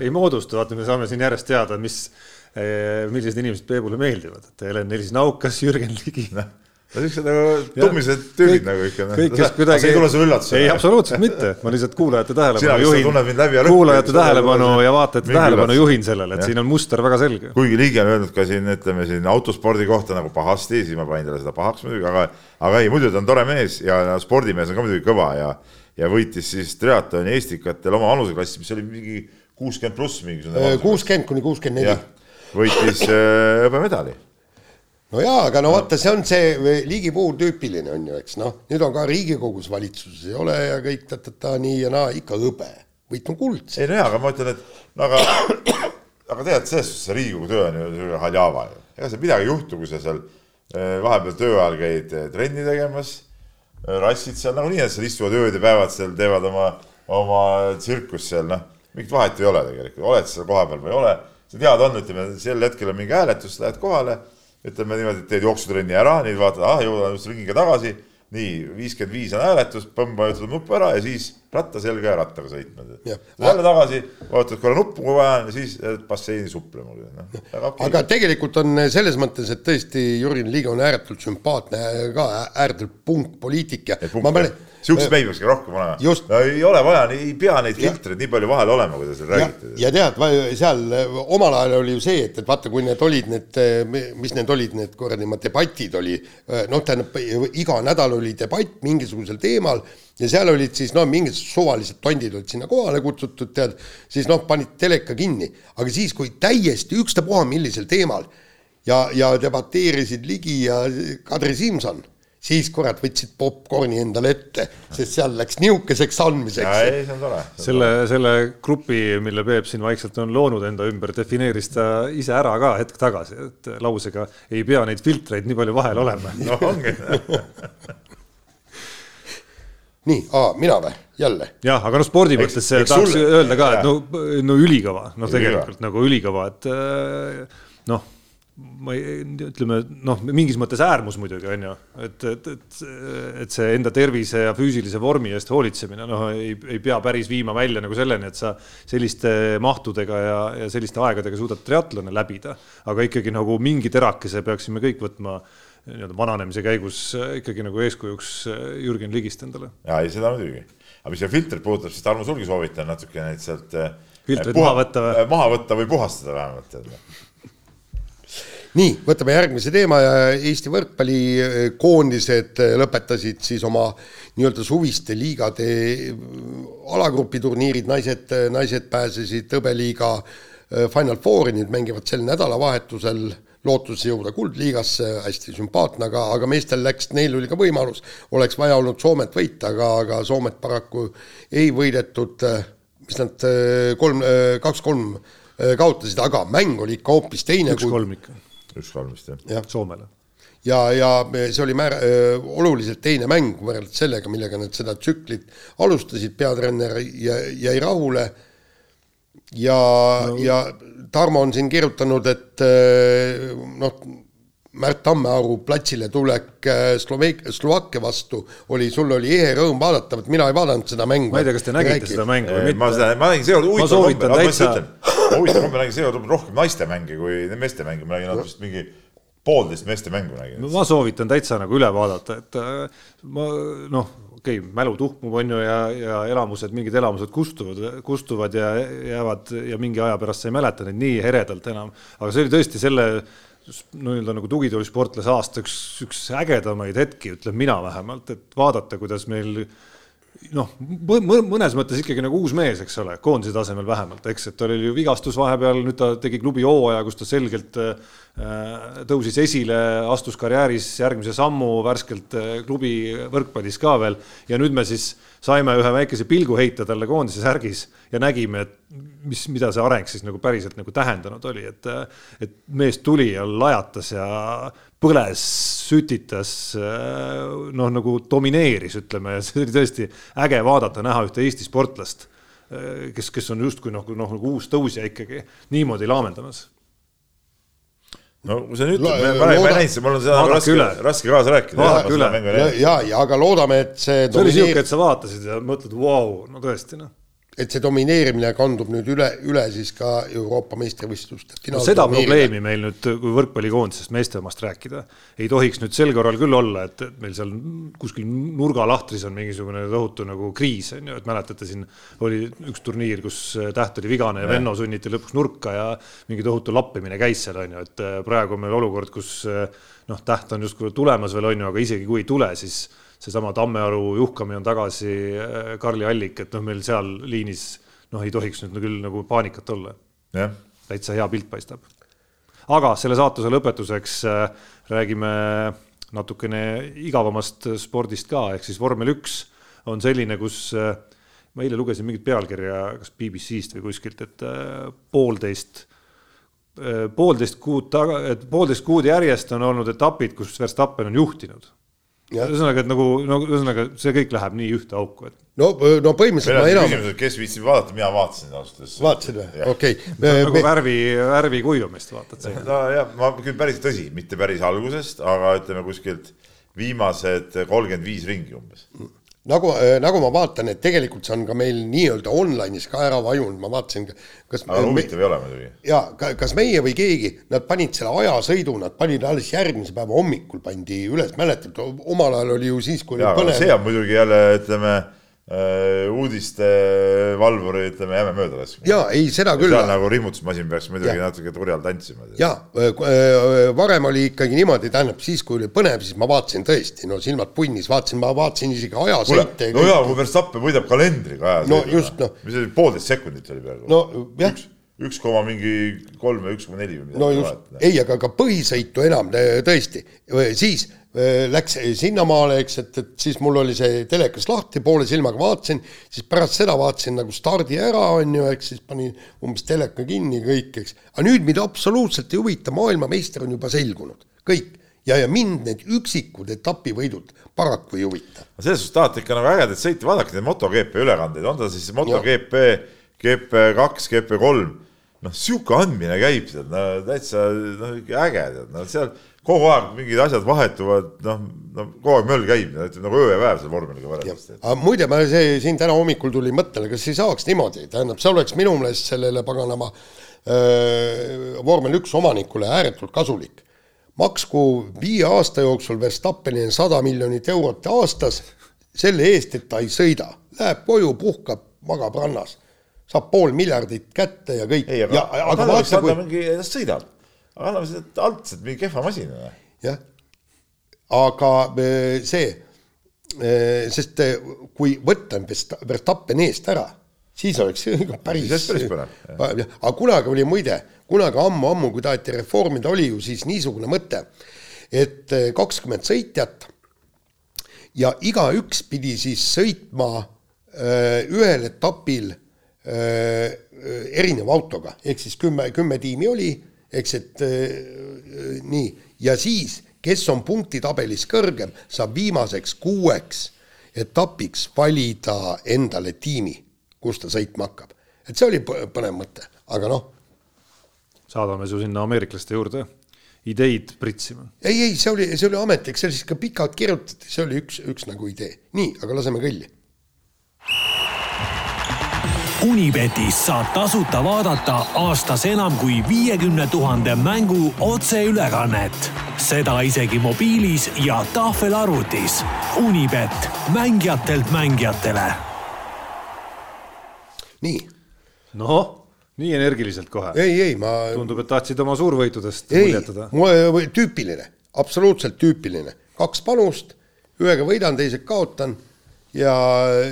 Speaker 4: ei moodustu, vaata, me saame siin järjest teada, mis, millised inimesed Peebule meeldivad, et Helen-Nelis Naukas, Jürgen Ligi no
Speaker 3: no siuksed nagu tummised tüübid nagu ikka.
Speaker 4: Noh. kõik, kes kuidagi.
Speaker 3: see ei tule sulle üllatusena?
Speaker 4: ei, absoluutselt mitte, ma lihtsalt kuulajate tähelepanu
Speaker 3: juhin.
Speaker 4: kuulajate tähelepanu ja vaatajate tähelepanu juhin sellele, et ja. siin on muster väga selge.
Speaker 3: kuigi Ligi on öelnud ka siin, ütleme siin autospordi kohta nagu pahasti, siis ma panin talle seda pahaks muidugi, aga, aga ei, muidu ta on tore mees ja spordimees on ka muidugi kõva ja, ja võitis siis triatloni eestikatel oma vanuseklassis, mis oli mingi kuuskümmend pluss mingisugune.
Speaker 2: kuuskümmend kuni kuuskümmend neli.
Speaker 3: Võitis äh, hõbemedali.
Speaker 2: No jaa, aga no vaata, see on see Ligi puhul tüüpiline on ju, eks noh, nüüd on ka Riigikogus valitsuses ei ole ja kõik ta-ta-ta nii ja naa, ikka hõbe, võit on kuld.
Speaker 3: ei no jaa, aga ma ütlen, et no aga, aga tead, selles suhtes see Riigikogu töö on ju haljava ju, ega seal midagi ei juhtu, kui sa seal eh, vahepeal töö ajal käid eh, trenni tegemas, rassid seal nagunii, nad seal istuvad ööd ja päevad seal, teevad oma, oma tsirkust seal, noh, mingit vahet ei ole tegelikult, oled sa seal kohapeal või ei ole, sa tead on, ütleme, sel hetkel on mingi hääletus, lähed kohale ütleme niimoodi, teed jooksutrenni ära, nüüd vaatad, ah, just ringiga tagasi, nii, viiskümmend viis on hääletus, põmm, vajutad nuppu ära ja siis ratta selga ja rattaga sõitma. jälle tagasi, vajutad korra nuppu, kui vaja ja siis basseini suplema no,.
Speaker 2: Okay. aga tegelikult on selles mõttes, et tõesti Jürgen Ligi on ääretult sümpaatne ka, ääretult punkpoliitik ja
Speaker 3: ma mäletan siukseid mehi peakski rohkem olema. no ei ole vaja, ei pea neid filtreid nii palju vahel olema, kui te seal räägite.
Speaker 2: ja tead, seal omal ajal oli ju see, et, et vaata, kui need olid need, mis need olid, need kuradi debatid oli, noh, tähendab iga nädal oli debatt mingisugusel teemal ja seal olid siis noh, mingid suvalised tondid olid sinna kohale kutsutud, tead, siis noh, panid teleka kinni, aga siis, kui täiesti ükstapuha millisel teemal ja, ja debateerisid Ligi ja Kadri Simson siis kurat võtsid popkorni endale ette, sest seal läks nihukeseks andmiseks.
Speaker 3: ei, see on tore.
Speaker 4: selle, selle grupi, mille Peep siin vaikselt on loonud enda ümber, defineeris ta ise ära ka hetk tagasi, et lausega ei pea neid filtreid nii palju vahel olema.
Speaker 3: no ongi <laughs>
Speaker 2: nii, mina või, jälle?
Speaker 4: jah, aga noh, spordi mõttes tahaks sulle? öelda ka, et no, no ülikõva, noh, tegelikult nagu ülikõva, et noh ma ei, ütleme noh, mingis mõttes äärmus muidugi on ju, et, et, et, et see enda tervise ja füüsilise vormi eest hoolitsemine, noh, ei, ei pea päris viima välja nagu selleni, et sa selliste mahtudega ja, ja selliste aegadega suudad triatlone läbida. aga ikkagi nagu mingi terakese peaksime kõik võtma nii-öelda vananemise käigus ikkagi nagu eeskujuks Jürgen Ligist endale.
Speaker 3: ja ei, seda muidugi. aga mis see filtrit puudutab, siis Tarmo sulgi soovitan natuke neid sealt.
Speaker 4: filtreid puha, maha võtta või?
Speaker 3: maha võtta või puhastada vähemalt
Speaker 2: nii, võtame järgmise teema ja Eesti võrkpallikoondised lõpetasid siis oma nii-öelda suviste liigade alagrupi turniirid, naised, naised pääsesid hõbeliiga äh, Final Fouri, nüüd mängivad sel nädalavahetusel lootuses jõuda kuldliigasse, hästi sümpaatne, aga, aga meestel läks, neil oli ka võimalus, oleks vaja olnud Soomet võita, aga, aga Soomet paraku ei võidetud, mis nad äh, kolm, äh, kaks-kolm kaotasid, aga mäng oli ikka hoopis teine.
Speaker 4: üks-kolm ikka
Speaker 3: üks-kolm vist jah
Speaker 4: ja. Soomele.
Speaker 2: ja, ja see oli määr-, oluliselt teine mäng võrreldes sellega, millega nad seda tsüklit alustasid, peatreener jäi rahule ja no., ja Tarmo on siin kirjutanud, et noh, Märt Tammearu platsile tulek Sloveek-, Slovakkia vastu oli, sul oli ehe rõõm vaadata, vot mina ei vaadanud seda mängu.
Speaker 4: ma ei tea, kas te nägite Räägi. seda mängu või mitte?
Speaker 3: ma seda, ma nägin seekord huvitav kombel, ma täitsa... huvitav kombel nägin seekord rohkem naiste mänge kui meeste mänge, ma nägin vist mingi poolteist meeste mängu nägin.
Speaker 4: ma soovitan täitsa nagu üle vaadata, et äh, ma noh, okei okay,, mälu tuhmub, on ju, ja, ja elamused, mingid elamused kustuvad, kustuvad ja jäävad ja mingi aja pärast sa ei mäleta neid nii eredalt enam, aga see oli tõesti selle nii-öelda nagu tugitoolisportlase aasta üks, üks ägedamaid hetki, ütlen mina vähemalt, et vaadata, kuidas meil noh, mõnes mõttes ikkagi nagu uus mees, eks ole, koondise tasemel vähemalt, eks, et tal oli ju vigastus vahepeal, nüüd ta tegi klubi hooaja, kus ta selgelt äh, tõusis esile, astus karjääris järgmise sammu värskelt äh, klubi võrkpallis ka veel. Ja nüüd me siis saime ühe väikese pilgu heita talle koondise särgis ja nägime, et mis, mida see areng siis nagu päriselt nagu tähendanud oli, et, et mees tuli ja lajatas ja põles, sütitas, noh, nagu domineeris, ütleme, ja see oli tõesti äge vaadata, näha ühte Eesti sportlast, kes, kes on justkui noh, noh nagu uus tõusja ikkagi niimoodi laamendamas
Speaker 3: no kui sa nüüd ütled, ma ei näinud seda, mul on seda raske, raske kaasa rääkida.
Speaker 2: ja, ja, ja aga loodame, et see.
Speaker 4: see oli siuke, et sa vaatasid ja mõtled, vau, no tõesti noh
Speaker 2: et see domineerimine kandub nüüd üle, üle siis ka Euroopa meistrivõistluste.
Speaker 4: No seda probleemi meil nüüd, kui võrkpallikoondisest meeste omast rääkida, ei tohiks nüüd sel korral küll olla, et, meil seal kuskil nurgalahtris on mingisugune tohutu nagu kriis, on ju, et mäletate, siin oli üks turniir, kus Täht oli vigane ja, ja Venno sunniti lõpuks nurka ja mingi tohutu lappimine käis seal, on ju, et praegu on meil olukord, kus noh, Täht on justkui tulemas veel, on ju, aga isegi kui ei tule, siis seesama Tammearu juhkamine on tagasi, äh, Karli Allik, et noh, meil seal liinis noh, ei tohiks nüüd küll nagu paanikat olla. täitsa hea pilt paistab. aga selle saatuse lõpetuseks äh, räägime natukene igavamast spordist ka, ehk siis vormel üks on selline, kus äh, ma eile lugesin mingit pealkirja, kas BBC-st või kuskilt, et poolteist poolteist kuud taga, et poolteist kuud järjest on olnud etapid, kus Verstappen on juhtinud ühesõnaga, et nagu, no ühesõnaga see kõik läheb nii ühte auku, et.
Speaker 2: no, no põhimõtteliselt ma enam.
Speaker 3: kes viitsib vaadata, mina vaatasin ausalt öeldes.
Speaker 2: vaatasid või? okei
Speaker 4: nagu me... värvi, värvi kuivamist vaatad
Speaker 3: sa. no jah, ma küll päris tõsi, mitte päris algusest, aga ütleme kuskilt viimased kolmkümmend viis ringi umbes.
Speaker 2: Nagu, äh, nagu ma vaatan, et tegelikult see on ka meil nii-öelda online'is ka ära vajunud, ma vaatasin,
Speaker 3: kas aga huvitav ei ole muidugi.
Speaker 2: jaa, kas meie või keegi, nad panid selle ajasõidu, nad panid alles järgmise päeva hommikul pandi üles, mäletad, omal ajal oli ju siis, kui
Speaker 3: jaa, see on muidugi jälle, ütleme Äh, uudiste valvuri, ütleme, jääme mööda laskma.
Speaker 2: jaa, ei seda küll.
Speaker 3: seal nagu rihmutusmasin peaks muidugi ja. natuke turjal tantsima.
Speaker 2: jaa, äh, äh, varem oli ikkagi niimoodi, tähendab siis, kui oli põnev, siis ma vaatasin tõesti, no silmad punnis, vaatasin, ma vaatasin isegi ajasõite.
Speaker 3: no jaa, kui Verstappen võidab kalendriga
Speaker 2: ajasõidu. no just, noh.
Speaker 3: mis oli, poolteist sekundit oli peaaegu.
Speaker 2: no jah
Speaker 3: üks koma mingi kolm või üks koma neli või midagi.
Speaker 2: no just, ei, aga ka põhisõitu enam tõesti, siis Äh, läks sinnamaale, eks, et, et siis mul oli see telekas lahti, poole silmaga vaatasin, siis pärast seda vaatasin nagu stardi ära, on ju, eks siis panin umbes teleka kinni kõik, eks. aga nüüd mind absoluutselt ei huvita, maailmameister on juba selgunud, kõik. ja, ja mind need üksikud etapivõidud paraku ei huvita.
Speaker 3: selles suhtes tahate ikka nagu ägedaid sõite, vaadake neid MotoGP ülekandeid, on ta siis MotoGP, GP2, GP3, noh, sihuke andmine käib seal, no täitsa noh, äge, tead, no seal kogu aeg mingid asjad vahetuvad, noh, no kogu aeg möll käib, ütleme nagu öö ja päev selle vormeliga võrreldes.
Speaker 2: aga muide, ma see siin täna hommikul tulin mõttele, kas ei saaks niimoodi, tähendab, see oleks minu meelest sellele paganama äh, vormel üks omanikule ääretult kasulik. maksku viie aasta jooksul Verstappenile sada miljonit eurot aastas selle eest, et ta ei sõida, läheb koju, puhkab, magab rannas, saab pool miljardit kätte ja kõik.
Speaker 3: ei, aga, aga, aga vaata, kui mingi, sõidab aga anname seda altselt mingi kehva masina.
Speaker 2: jah, aga e, see, e, sest e, kui võtta Verstappen eest ära, siis oleks päris,
Speaker 3: päris põnev.
Speaker 2: aga kunagi oli muide, kunagi ammu-ammu, kui taheti reformida, oli ju siis niisugune mõte, et kakskümmend sõitjat ja igaüks pidi siis sõitma öö, ühel etapil öö, erineva autoga, ehk siis kümme, kümme tiimi oli eks, et äh, nii, ja siis, kes on punktitabelis kõrgem, saab viimaseks kuueks etapiks valida endale tiimi, kus ta sõitma hakkab. et see oli põnev mõte, aga noh.
Speaker 4: saadame su sinna ameeriklaste juurde ideid pritsima.
Speaker 2: ei, ei, see oli, see oli ametlik, siis ka pikalt kirjutati, see oli üks, üks nagu idee. nii, aga laseme kõlli
Speaker 1: Unibetis saab tasuta vaadata aastas enam kui viiekümne tuhande mängu otseülekannet. seda isegi mobiilis ja tahvelarvutis. Unibet, mängijatelt mängijatele.
Speaker 2: nii.
Speaker 4: noh, nii energiliselt kohe.
Speaker 2: ei, ei, ma.
Speaker 4: tundub, et tahtsid oma suurvõitudest muljetada.
Speaker 2: tüüpiline, absoluutselt tüüpiline, kaks panust, ühega võidan, teisega kaotan ja,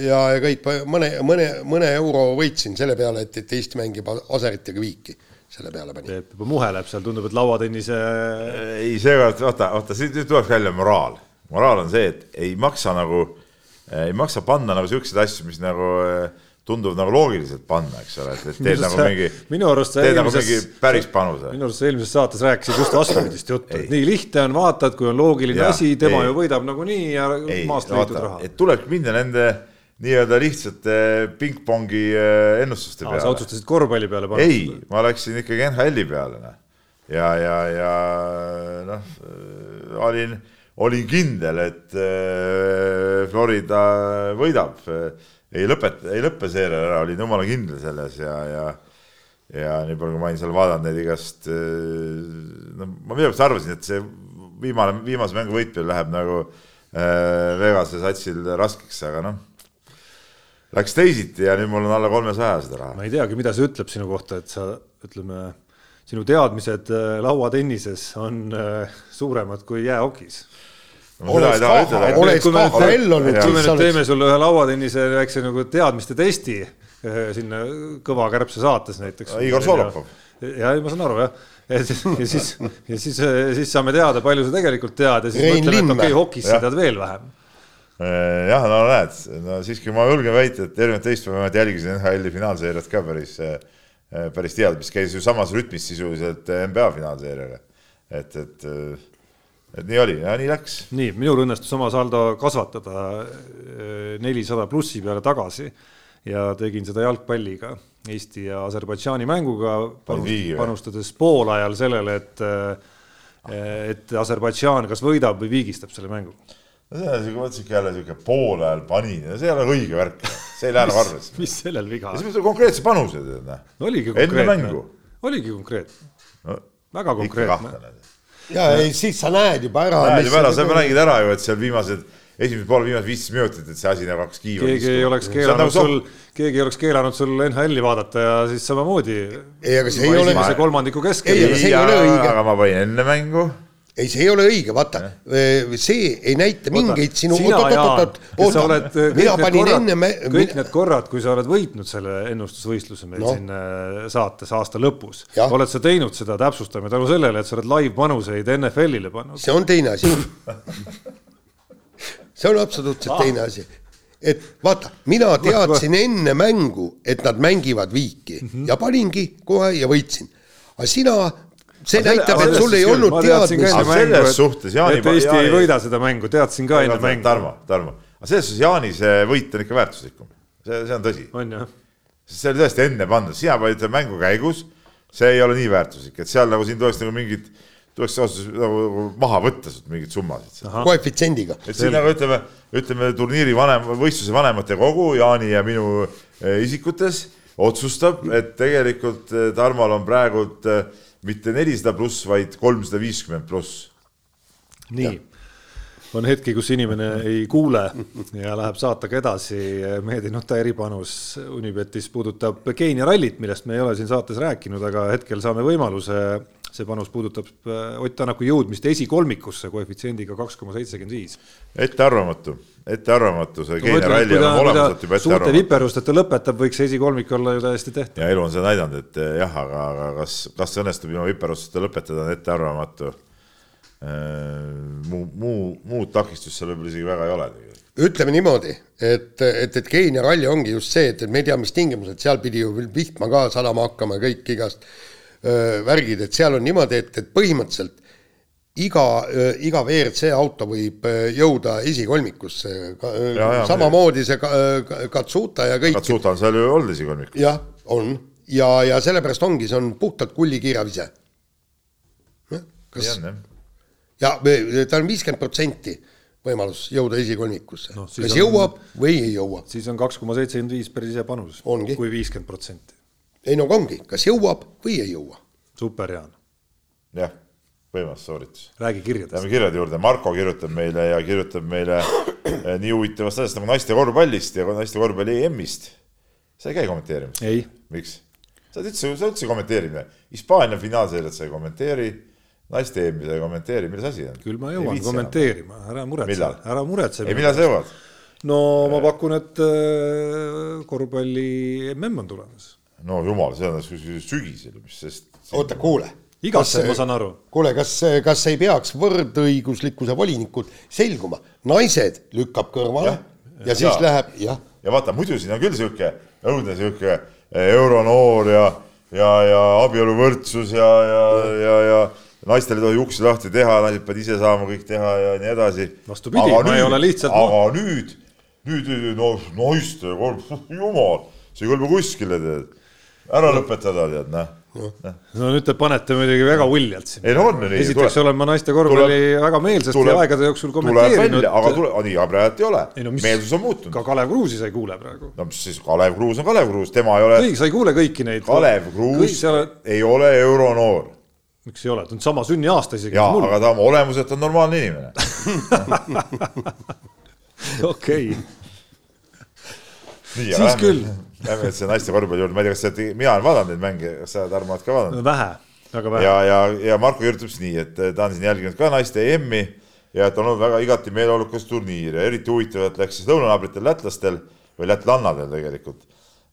Speaker 2: ja, ja kõik mõne, mõne, mõne euro võitsin selle peale, et, et Eesti mängib aseritega viiki selle peale pani.
Speaker 4: Peep juba muheleb seal, tundub, et lauatennise.
Speaker 3: ei, seekord vaata, vaata siit nüüd tuleks välja moraal. moraal on see, et ei maksa nagu, ei maksa panna nagu siukseid asju, mis nagu äh, tundub nagu loogiliselt panna, eks ole, et, et teed nagu mingi, teed nagu mingi päris panuse.
Speaker 4: minu arust sa eelmises saates rääkisid just vastupidist juttu, et nii lihtne on, vaatad, kui on loogiline ja, asi, tema ei, ju võidab nagunii ja ei, maast leitud raha.
Speaker 3: et tulebki minna nende nii-öelda lihtsate pingpongi äh, ennustuste peale.
Speaker 4: sa otsustasid korvpalli peale
Speaker 3: panna? ei, ma läksin ikkagi NHL-i peale, noh. ja, ja, ja noh, olin, olin kindel, et äh, Florida võidab ei lõpeta, ei lõppe seeria ära, olin jumala kindel selles ja, ja ja nii palju, kui ma olin seal vaadanud neid igast, no ma millegipärast arvasin, et see viimane, viimase mängu võit veel läheb nagu äh, Vegase satsil raskeks, aga noh, läks teisiti ja nüüd mul on alla kolmesaja seda raha.
Speaker 4: ma ei teagi, mida see ütleb sinu kohta, et sa ütleme, sinu teadmised äh, lauatennises on suuremad kui jäähokis
Speaker 2: oleks KHL olnud,
Speaker 4: siis oleks. teeme sulle ühe lauatennise väikse nagu teadmiste testi eh, sinna kõva kärbse saates näiteks.
Speaker 3: Igor Solopov.
Speaker 4: ja, ja ma saan aru jah, <laughs> ja siis, ja siis, ja siis, siis saame teada, palju sa tegelikult tead ja siis Rein mõtleme, et okei okay,, hokis sa tead veel vähem.
Speaker 3: Eh, jah, no näed, no siiski ma julgen väita, et erinevat teist ma jälgisin NHL-i finaalseeriat ka päris, eh, päris teadmist, käis ju samas rütmis sisuliselt NBA finaalseeriaga. et, et et nii oli ja nii läks.
Speaker 4: nii, minul õnnestus oma saldo kasvatada eh, nelisada plussi peale tagasi ja tegin seda jalgpalliga, Eesti ja Aserbaidžaani mänguga, panustades poolajal sellele, et eh, et Aserbaidžaan kas võidab või viigistab selle mängu.
Speaker 3: no see on siuke, vot siuke jälle siuke poole ajal panin ja see ei ole õige värk, see ei lähe nagu arvesse.
Speaker 4: mis sellel viga
Speaker 3: on? siis konkreetse panuse teed,
Speaker 4: noh. oligi konkreetne. oligi konkreetne no,. väga konkreetne.
Speaker 2: Ja ei, siis sa näed juba ära.
Speaker 3: näed juba ära, sa nägid ära ju, et seal viimased esimesed pool viimased viisteist minutit, et see asi nagu hakkas kiiva.
Speaker 4: keegi ei oleks keelanud nagu sul, keegi ei oleks keelanud sul NHL-i vaadata ja siis samamoodi.
Speaker 2: ei, aga see ei ole.
Speaker 4: esimese kolmandiku keskel.
Speaker 2: ei, aga see ei ole õige.
Speaker 3: aga ma panin enne mängu
Speaker 2: ei, see ei ole õige, vaata, see ei näita mingeid sinu. oot-oot-oot, oota, mina panin enne.
Speaker 4: kõik need korrad, kui sa oled võitnud selle ennustusvõistluse meil no. siin äh, saates aasta lõpus, oled sa teinud seda, täpsustame, tänu sellele, et sa oled live-panuseid NFL-ile pannud.
Speaker 2: see on teine asi see on absoluutselt ah. teine asi. et vaata, mina teadsin enne mängu, et nad mängivad viiki mm -hmm. ja paningi kohe ja võitsin. aga sina, see aga näitab, et sul ei olnud teadmist.
Speaker 3: selles suhtes Jaani.
Speaker 4: et Eesti ei võida seda mängu, teadsin ka enne mängu.
Speaker 3: Tarmo, Tarmo, aga selles suhtes Jaani see võit on ikka väärtuslikum. see, see on tõsi.
Speaker 4: on jah.
Speaker 3: see oli tõesti enne pandud, sina panid mängu käigus, see ei ole nii väärtuslik, et seal nagu siin tuleks nagu mingit tuleks ausalt öeldes nagu maha võtta sealt mingeid summasid.
Speaker 2: koefitsiendiga.
Speaker 3: et siin nagu ütleme, ütleme turniiri vanem, võistluse vanemate kogu Jaani ja minu eh, isikutes otsustab, et tegelikult eh, Tarmol on praegult eh, mitte nelisada pluss, vaid kolmsada viiskümmend pluss.
Speaker 4: nii, on hetki, kus inimene ei kuule ja läheb saatega edasi. Mehedi Nuta eripanus Unibetis puudutab Keenia rallit, millest me ei ole siin saates rääkinud, aga hetkel saame võimaluse see panus puudutab äh, Ott Tänaku jõudmist esikolmikusse koefitsiendiga kaks koma seitsekümmend viis.
Speaker 3: ettearvamatu, ettearvamatu, see Keenia ralli on olemuselt juba ettearvamatu.
Speaker 4: suurte viperusteta lõpetab, võiks esikolmik olla ju täiesti tehtav.
Speaker 3: ja elu on seda näidanud, et eh, jah, aga, aga kas, kas õnnestub ilma viperusteta lõpetada, on ettearvamatu. Äh, muu, muu, muud takistust seal võib-olla isegi väga ei ole tegelikult
Speaker 2: ütleme niimoodi, et, et, et Keenia ralli ongi just see, et, et me ei tea, mis tingimused, seal pidi ju vihma ka sadama hakkama kõik igast värgid, et seal on niimoodi, et, et põhimõtteliselt iga, iga WRC auto võib jõuda esikolmikusse, samamoodi see Katsuta ja kõik.
Speaker 3: Katsuta on seal ju olnud esikolmikus.
Speaker 2: jah, on ja, ja sellepärast ongi, see on puhtalt kullikiirav ise. kas, ja ta on viiskümmend protsenti võimalus jõuda esikolmikusse no,, kas on, jõuab või ei jõua.
Speaker 4: siis on kaks koma seitsekümmend viis päris hea panus, kui viiskümmend protsenti
Speaker 2: ei no ongi, kas jõuab või ei jõua.
Speaker 4: super, Jaan.
Speaker 3: jah, võimas sooritus.
Speaker 4: räägi kirjadest.
Speaker 3: Lähme kirjade juurde, Marko kirjutab meile ja kirjutab meile eh, nii huvitavast asjast nagu naiste korvpallist ja naiste korvpalli EM-ist. sa ei käi kommenteerimas? miks? sa oled üldse, sa üldse kommenteerimine. Hispaania finaalseeriat sa ei kommenteeri, naiste EM-i sa ei kommenteeri, milles asi on?
Speaker 4: küll ma jõuan kommenteerima, ära muretse, ära muretse.
Speaker 3: ei, millal sa jõuad?
Speaker 4: no ma pakun, et äh, korvpalli mm on tulemas
Speaker 3: no jumal, see on sügisel, mis sest.
Speaker 2: oota, kuule.
Speaker 4: igasse ma saan aru.
Speaker 2: kuule, kas, kas ei peaks võrdõiguslikkuse volinikud selguma, naised lükkab kõrvale ja, ja, ja siis ja. läheb, jah.
Speaker 3: ja vaata, muidu siin on küll sihuke õudne sihuke eh, euronoor ja, ja, ja abieluvõrdsus ja, ja, ja, ja naistel ei tohi uksi lahti teha, naised peavad ise saama kõik teha ja nii edasi.
Speaker 4: vastupidi, ma nüüd, ei ole lihtsalt.
Speaker 3: aga no. nüüd, nüüd, no naiste, jumal, see ei kõlba kuskile tead ära lõpetada, tead, noh
Speaker 4: no nüüd te panete muidugi väga uljalt siin.
Speaker 3: ei no on nii.
Speaker 4: esiteks olen ma naiste korvpalli väga meelsasti tuleb, aegade jooksul kommenteerinud.
Speaker 3: aga tule, nii, aga praegu ei ole no,. meelsus on muutunud.
Speaker 4: ka Kalev Kruusi sa ei kuule praegu.
Speaker 3: no mis siis, Kalev Kruus on Kalev Kruus, tema ei ole.
Speaker 4: ei, sa ei kuule kõiki neid.
Speaker 3: Kalev Kruus ole... ei ole euronoor.
Speaker 4: miks ei ole, ta on sama sünniaasta isegi.
Speaker 3: jaa, aga ta oma olemuselt on normaalne inimene. <laughs>
Speaker 4: okei. Siis küll
Speaker 3: Lähme see naiste korvpalli juurde, ma ei tea, kas sa oled, mina olen vaadanud neid mänge, kas sa, Tarmo, oled ka vaadanud?
Speaker 4: vähe, väga vähe.
Speaker 3: ja, ja, ja Marko kirjutab siis nii, et ta on siin jälginud ka naiste EM-i ja et on olnud väga igati meeleolukas turniir ja eriti huvitavalt läks siis lõunanaabritel lätlastel või lätlannadel tegelikult,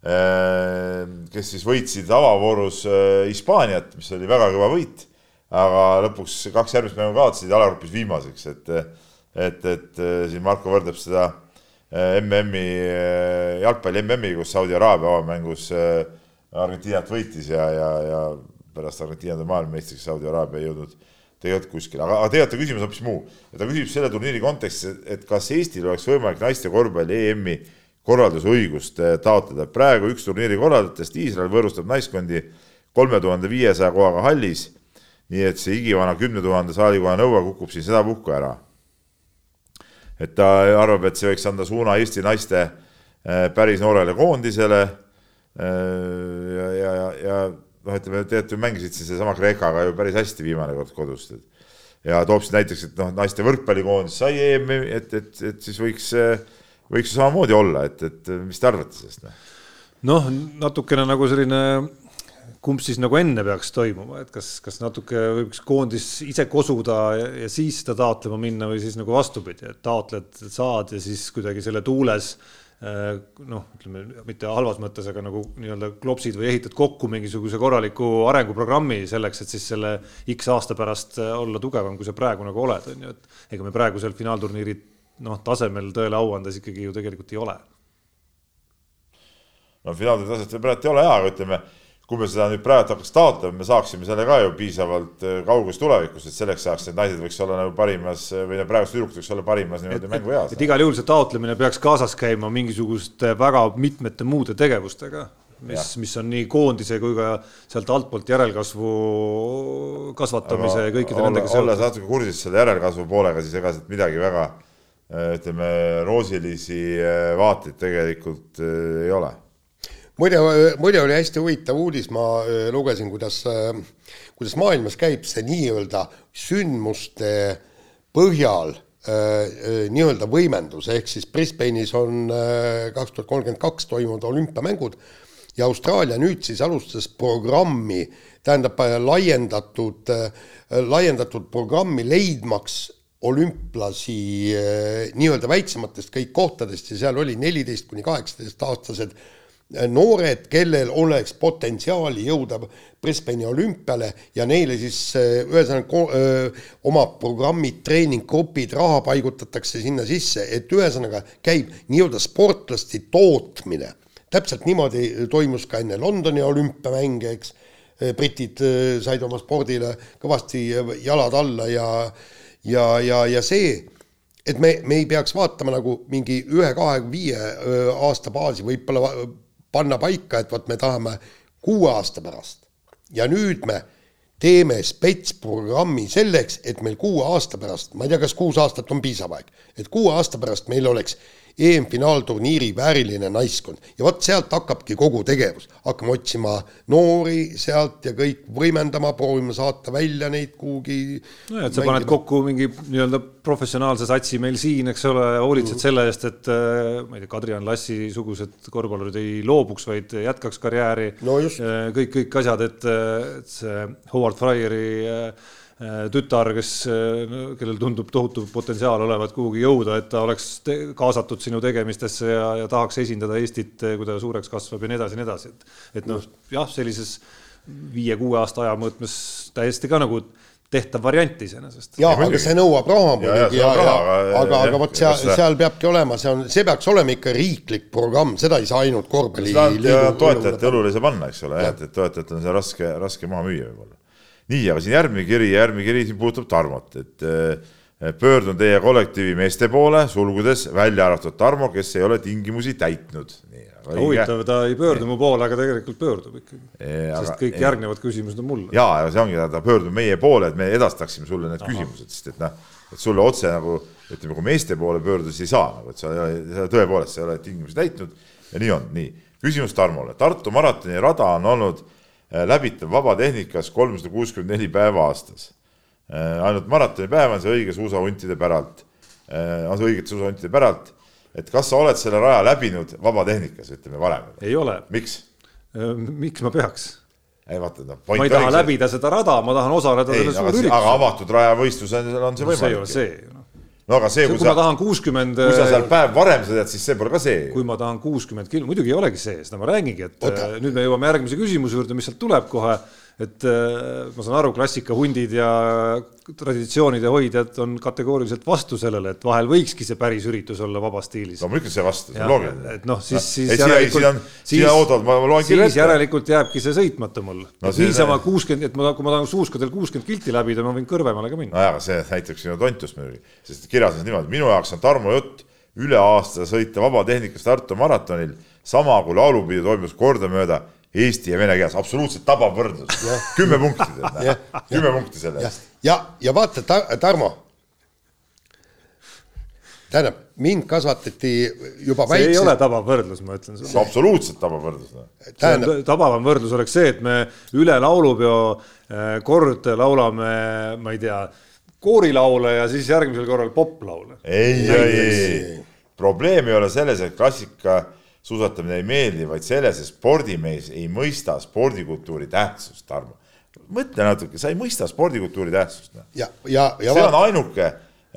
Speaker 3: ehm, kes siis võitsid avavoorus äh, Hispaaniat, mis oli väga kõva võit, aga lõpuks kaks järgmist mängu kaotasid ja alagrupis viimaseks, et et, et äh, siin Marko võrdleb seda MM-i, äh, jalgpalli MM-i, kus Saudi Araabia avamängus äh, Argentiinat võitis ja, ja, ja pärast Argentiina tuli maailmameistriks, Saudi Araabia ei jõudnud tegelikult kuskile, aga, aga tegelikult ta küsimus hoopis muu. ta küsib selle turniiri kontekstis, et kas Eestil oleks võimalik naiste korvpalli EM-i korraldusõigust äh, taotleda. praegu üks turniiri korraldajatest, Iisrael, võõrustab naiskondi kolme tuhande viiesaja kohaga hallis. nii et see igivana kümne tuhande saalikoha nõue kukub siin sedapuhku ära et ta arvab, et see võiks anda suuna Eesti naiste äh, päris noorele koondisele. ja, ja, ja, ja noh, ütleme, tegelikult mängisid siis seesama Kreekaga ju päris hästi viimane kord kodus. ja toob siis näiteks, et noh, naiste võrkpallikoondis sai EM-i, et, et, et siis võiks, võiks ju samamoodi olla, et, et mis te arvate sellest?
Speaker 4: noh, noh natukene nagu selline kumb siis nagu enne peaks toimuma, et kas, kas natuke võiks koondis ise kosuda ja, ja siis seda taotlema minna või siis nagu vastupidi, et taotled, saad ja siis kuidagi selle tuules äh, noh, ütleme mitte halvas mõttes, aga nagu nii-öelda klopsid või ehitad kokku mingisuguse korraliku arenguprogrammi selleks, et siis selle X aasta pärast äh, olla tugevam, kui sa praegu nagu oled, on ju, et ega me praegusel finaalturniiri noh, tasemel tõele au andes ikkagi ju tegelikult ei ole.
Speaker 3: no finaalturniiri taset praegu ei ole hea, aga ütleme kui me seda nüüd praegu hakkaks taotlema, me saaksime selle ka ju piisavalt äh, kauges tulevikus, et selleks ajaks need naised võiks olla nagu parimas või need praegused tüdrukud võiks olla parimas niimoodi mängueas.
Speaker 4: et igal juhul see taotlemine peaks kaasas käima mingisuguste väga mitmete muude tegevustega, mis, mis on nii koondise kui ka sealt altpoolt järelkasvu kasvatamise ja kõikide nendega
Speaker 3: seotud. olles natuke kursis selle järelkasvu poolega, siis ega sealt midagi väga äh, ütleme, roosilisi äh, vaateid tegelikult ei ole
Speaker 2: muide, muide oli hästi huvitav uudis, ma äh, lugesin, kuidas, äh, kuidas maailmas käib see nii-öelda sündmuste põhjal äh, nii-öelda võimendus, ehk siis Brisbane'is on kaks tuhat kolmkümmend kaks toimuvad olümpiamängud ja Austraalia nüüd siis alustas programmi, tähendab laiendatud, laiendatud programmi leidmaks olümplasi nii-öelda väiksematest kõik kohtadest ja seal oli neliteist kuni kaheksateist aastased noored, kellel oleks potentsiaali jõuda Brisbane'i olümpiale ja neile siis äh, ühesõnaga oma programmid, treeninggrupid, raha paigutatakse sinna sisse, et ühesõnaga käib nii-öelda sportlaste tootmine. täpselt niimoodi toimus ka enne Londoni olümpiamänge, eks, britid said oma spordile kõvasti jalad alla ja ja, ja, ja see et me, me ei peaks vaatama nagu mingi ühe, kahe, viie aasta baasi, võib-olla panna paika, et vot me tahame kuue aasta pärast. Ja nüüd me teeme spetsprogrammi selleks, et meil kuue aasta pärast, ma ei tea, kas kuus aastat on piisav aeg, et kuue aasta pärast meil oleks EM-finaalturniiri vääriline naiskond ja vot sealt hakkabki kogu tegevus, hakkame otsima noori sealt ja kõik võimendama, proovime saata välja neid kuhugi.
Speaker 4: nojah, et sa paned kokku mingi nii-öelda professionaalse satsi meil siin, eks ole, hoolitsed mm. selle eest, et äh, ma ei tea, Kadri-Ann Lassi sugused korvpallurid ei loobuks, vaid jätkaks karjääri
Speaker 2: no.
Speaker 4: Äh, kõik, kõik asjad, et, et see Howard Fryeri äh, Äh, tütar, kes, äh, kellel tundub tohutu potentsiaal olevat kuhugi jõuda, et ta oleks kaasatud sinu tegemistesse ja, ja tahaks esindada Eestit, äh, kui ta suureks kasvab ja nii edasi ja nii edasi, et, et noh, jah, sellises viie-kuue aasta aja mõõtmes täiesti ka nagu tehtav variant iseenesest.
Speaker 2: jaa, aga see nõuab raha muidugi ja, ja, ja, aga, aga, aga vot seal, seal peabki olema, see on, see peaks olema ikka riiklik programm, seda ei saa ainult korvpalliliidu.
Speaker 3: toetajate õlule ei saa panna, eks ole, et, et toetajatel on see raske, raske maha müüa võib-olla nii, aga siin järgmine kiri, järgmine kiri siin puudutab Tarmot, et äh, pöördun teie kollektiivi meeste poole, sulgudes välja arvatud Tarmo, kes ei ole tingimusi täitnud.
Speaker 4: huvitav, ta ei pöördu mu poole, aga tegelikult pöördub ikkagi sest kõik e, järgnevad küsimused on mulle.
Speaker 3: ja, ja see ongi, ta pöördub meie poole, et me edastaksime sulle need Aha. küsimused, sest et noh, et sulle otse nagu ütleme, kui meeste poole pöörduda, siis ei saa nagu, et sa ei ole, tõepoolest, sa ei ole tingimusi täitnud ja nii on, nii. küsimus Tarmole, Tartu maratoni rada on olnud läbitav vabatehnikas kolmsada kuuskümmend neli päeva aastas. Äh, ainult maratonipäev on see õige suusahuntide päralt, äh, on see õigete suusahuntide päralt, et kas sa oled selle raja läbinud vabatehnikas, ütleme varem?
Speaker 4: ei ole.
Speaker 3: miks?
Speaker 4: miks ma peaks?
Speaker 3: ei vaata no,.
Speaker 4: ma ei taha läbida seda rada, ma tahan osaleda
Speaker 3: selles suurüritusel. aga avatud rajavõistlusel on see võimalik. see ei ole
Speaker 4: see
Speaker 3: no aga see,
Speaker 4: kui, kui sa, ma tahan kuuskümmend.
Speaker 3: kui sa seal päev varem sõidad, siis see pole ka see.
Speaker 4: kui ma tahan kuuskümmend kilo, muidugi ei olegi see, seda ma räägingi, et Oota. nüüd me jõuame järgmise küsimuse juurde, mis sealt tuleb kohe et äh, ma saan aru, klassikahundid ja traditsioonide hoidjad on kategooriliselt vastu sellele, et vahel võikski see päris üritus olla vabas stiilis.
Speaker 3: no muidugi see vastu, see on loogiline.
Speaker 4: et noh, siis, siis järelikult,
Speaker 3: siis,
Speaker 4: siis järelikult jääbki see sõitmata mul no,. niisama kuuskümmend, et ma, kui ma tahan suuskadel kuuskümmend kilti läbida, ma võin kõrvemale ka minna.
Speaker 3: nojah, see näitab sinu tontust muidugi, sest kirjas on niimoodi, minu jaoks on Tarmo jutt üle aasta sõita vabatehnikas Tartu maratonil, sama kui laulupidu toimus kordamööda eesti ja vene keeles, absoluutselt tabav võrdlus. kümme punkti tead, kümme punkti selle eest.
Speaker 2: ja, ja vaata ta,, Tarmo. tähendab, mind kasvatati juba
Speaker 4: see väikse... ei ole tabav võrdlus, ma ütlen
Speaker 3: sulle. absoluutselt tabav võrdlus.
Speaker 4: tähendab, tabavam võrdlus oleks see, et me üle laulupeo äh, kord laulame, ma ei tea, koorilaule ja siis järgmisel korral poplaule.
Speaker 3: ei, ei, ei, probleem ei ole selles, et klassika suusatamine ei meeldi, vaid selles, et spordimees ei mõista spordikultuuri tähtsust, Tarmo. mõtle natuke, sa ei mõista spordikultuuri tähtsust.
Speaker 2: Noh. ja, ja, ja
Speaker 3: see on ainuke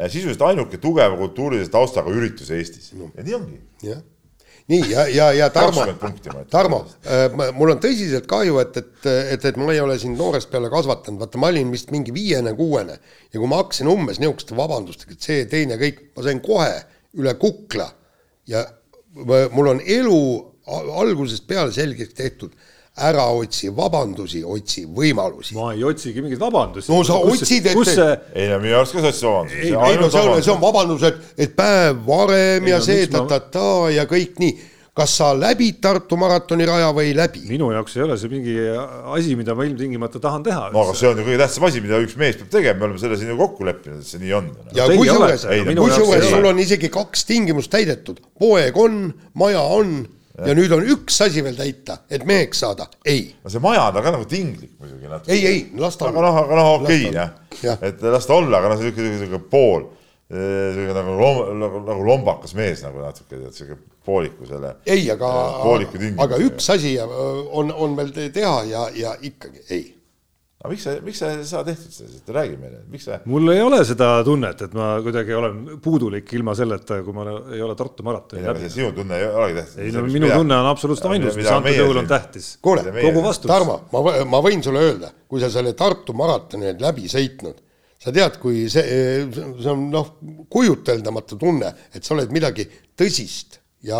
Speaker 3: sisuliselt ainuke tugeva kultuurilise taustaga üritus Eestis no. ja nii ongi.
Speaker 2: jah, nii ja, ja, ja Tarmo, Tarmo, äh, mul on tõsiselt kahju, et, et, et, et ma ei ole sind noorest peale kasvatanud, vaata, ma olin vist mingi viiene-kuuene ja kui ma hakkasin umbes niisuguste vabandustega, et see, teine, kõik, ma sain kohe üle kukla ja mul on elu algusest peale selgeks tehtud ära otsi vabandusi, otsi võimalusi.
Speaker 4: ma ei otsigi mingeid vabandusi.
Speaker 2: no sa kus, otsid, et.
Speaker 3: See... ei no minu arust ka sa otsid vabandusi.
Speaker 2: ei, ei no see on, see on vabandus, et, et päev varem ei, ja no, see ta-ta-ta ma... ja kõik nii kas sa läbid Tartu maratoni raja või ei läbi?
Speaker 4: minu jaoks ei ole see mingi asi, mida ma ilmtingimata tahan teha.
Speaker 3: no aga see on ju kõige tähtsam asi, mida üks mees peab tegema, me oleme selle siin ju kokku leppinud, et see nii on.
Speaker 2: ja kusjuures, kusjuures sul on isegi kaks tingimust täidetud, poeg on, maja on ja nüüd on üks asi veel täita, et meheks saada, ei.
Speaker 3: no see maja on ka nagu tinglik muidugi
Speaker 2: natuke. ei, ei, las ta
Speaker 3: olla. aga noh, aga noh, okei okay, jah, et las ta olla, aga noh, sihuke, sihuke pool, sihuke nagu lom, nagu, nagu lombakas mees nagu natuke, tead, sihuke pooliku selle.
Speaker 2: ei, aga, aga üks asi on, on veel teha ja, ja ikkagi ei
Speaker 3: aga miks sa, miks sa ei saa tehtud sellest, räägi meile, miks sa.
Speaker 4: mul ei ole seda tunnet, et ma kuidagi olen puudulik ilma selleta, kui ma ei ole Tartu maratoni
Speaker 3: läbi. sinu tunne ei olegi tähtis.
Speaker 4: ei no minu mida, tunne on absoluutselt ainus, mis antud juhul on tähtis.
Speaker 2: kuule, kogu vastus. Tarmo, ma, ma võin sulle öelda, kui sa selle Tartu maratoni oled läbi sõitnud, sa tead, kui see, see on noh, kujuteldamatu tunne, et sa oled midagi tõsist ja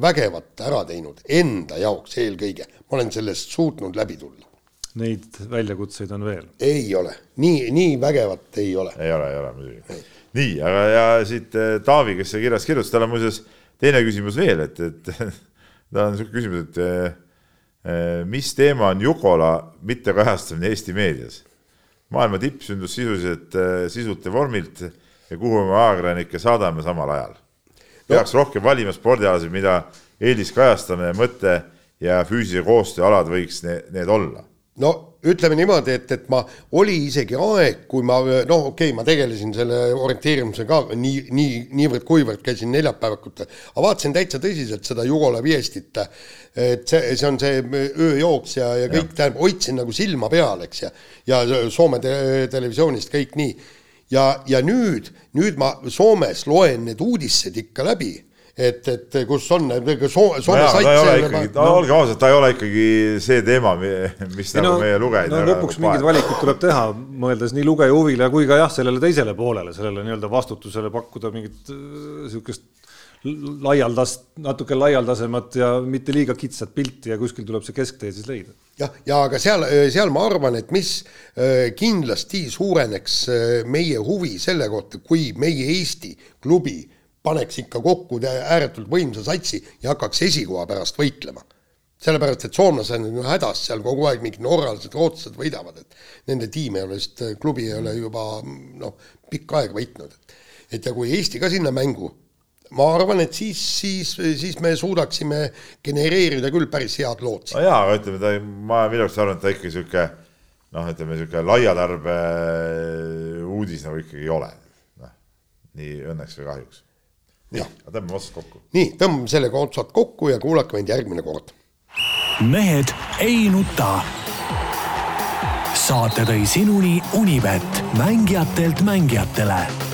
Speaker 2: vägevat ära teinud enda jaoks eelkõige. ma olen sellest suutnud läbi tulla
Speaker 4: neid väljakutseid on veel?
Speaker 2: ei ole, nii, nii vägevat ei ole.
Speaker 3: ei ole, ei ole muidugi. nii, aga ja siit eh, Taavi, kes siia kirjas kirjutas, tal on muuseas teine küsimus veel, et, et <laughs> tal on niisugune küsimus, et eh, mis teema on Jukola mittekajastamine Eesti meedias? maailma tipp sündus sisuliselt, eh, sisult ja vormilt ja kuhu me ajakirjanikke saadame samal ajal. Peaks rohkem valima spordialasid, mida eeliskajastamine, mõte ja füüsilise koostöö alad võiks ne, need olla.
Speaker 2: No ütleme niimoodi, et, et ma, oli isegi aeg, kui ma noh, okei okay,, ma tegelesin selle orienteerimisega ka nii, nii, niivõrd-kuivõrd, käisin neljapäevakutel, aga vaatasin täitsa tõsiselt seda Jugola Viestit, et see, see on see ööjooks ja, ja kõik, tähendab, hoidsin nagu silma peal, eks, ja ja Soome te televisioonist kõik nii. Ja, ja nüüd, nüüd ma Soomes loen need uudised ikka läbi et, et kus on Soome
Speaker 3: Soome no sait. ta ei ole ikkagi, no olge ausad, ta ei ole ikkagi see teema, mis ei, nagu no, meie lugejad
Speaker 4: no, lõpuks mingid valikud tuleb teha, mõeldes nii lugeja huvile kui ka jah, sellele teisele poolele, sellele nii-öelda vastutusele pakkuda mingit niisugust laialdast, natuke laialdasemat ja mitte liiga kitsat pilti ja kuskil tuleb see kesktee siis leida.
Speaker 2: jah, ja aga seal, seal ma arvan, et mis kindlasti suureneks meie huvi selle kohta, kui meie Eesti klubi paneks ikka kokku ääretult võimsa satsi ja hakkaks esikoha pärast võitlema. sellepärast, et soomlased on ju hädas seal kogu aeg, mingid norralased, rootslased võidavad, et nende tiim ei ole vist, klubi ei ole juba noh, pikka aega võitnud. et ja kui Eesti ka sinna mängu, ma arvan, et siis, siis, siis me suudaksime genereerida küll päris head lood.
Speaker 3: no jaa, aga ütleme, ta, ma minu arust arvan, et ta ikka niisugune noh, ütleme niisugune laia tarbe uudis nagu ikkagi ei ole. noh, nii õnneks või kahjuks aga tõmbame otsad kokku.
Speaker 2: nii, tõmbame sellega otsad kokku ja kuulake meid järgmine kord.
Speaker 1: mehed ei nuta. saate tõi sinuni Unibet, mängijatelt mängijatele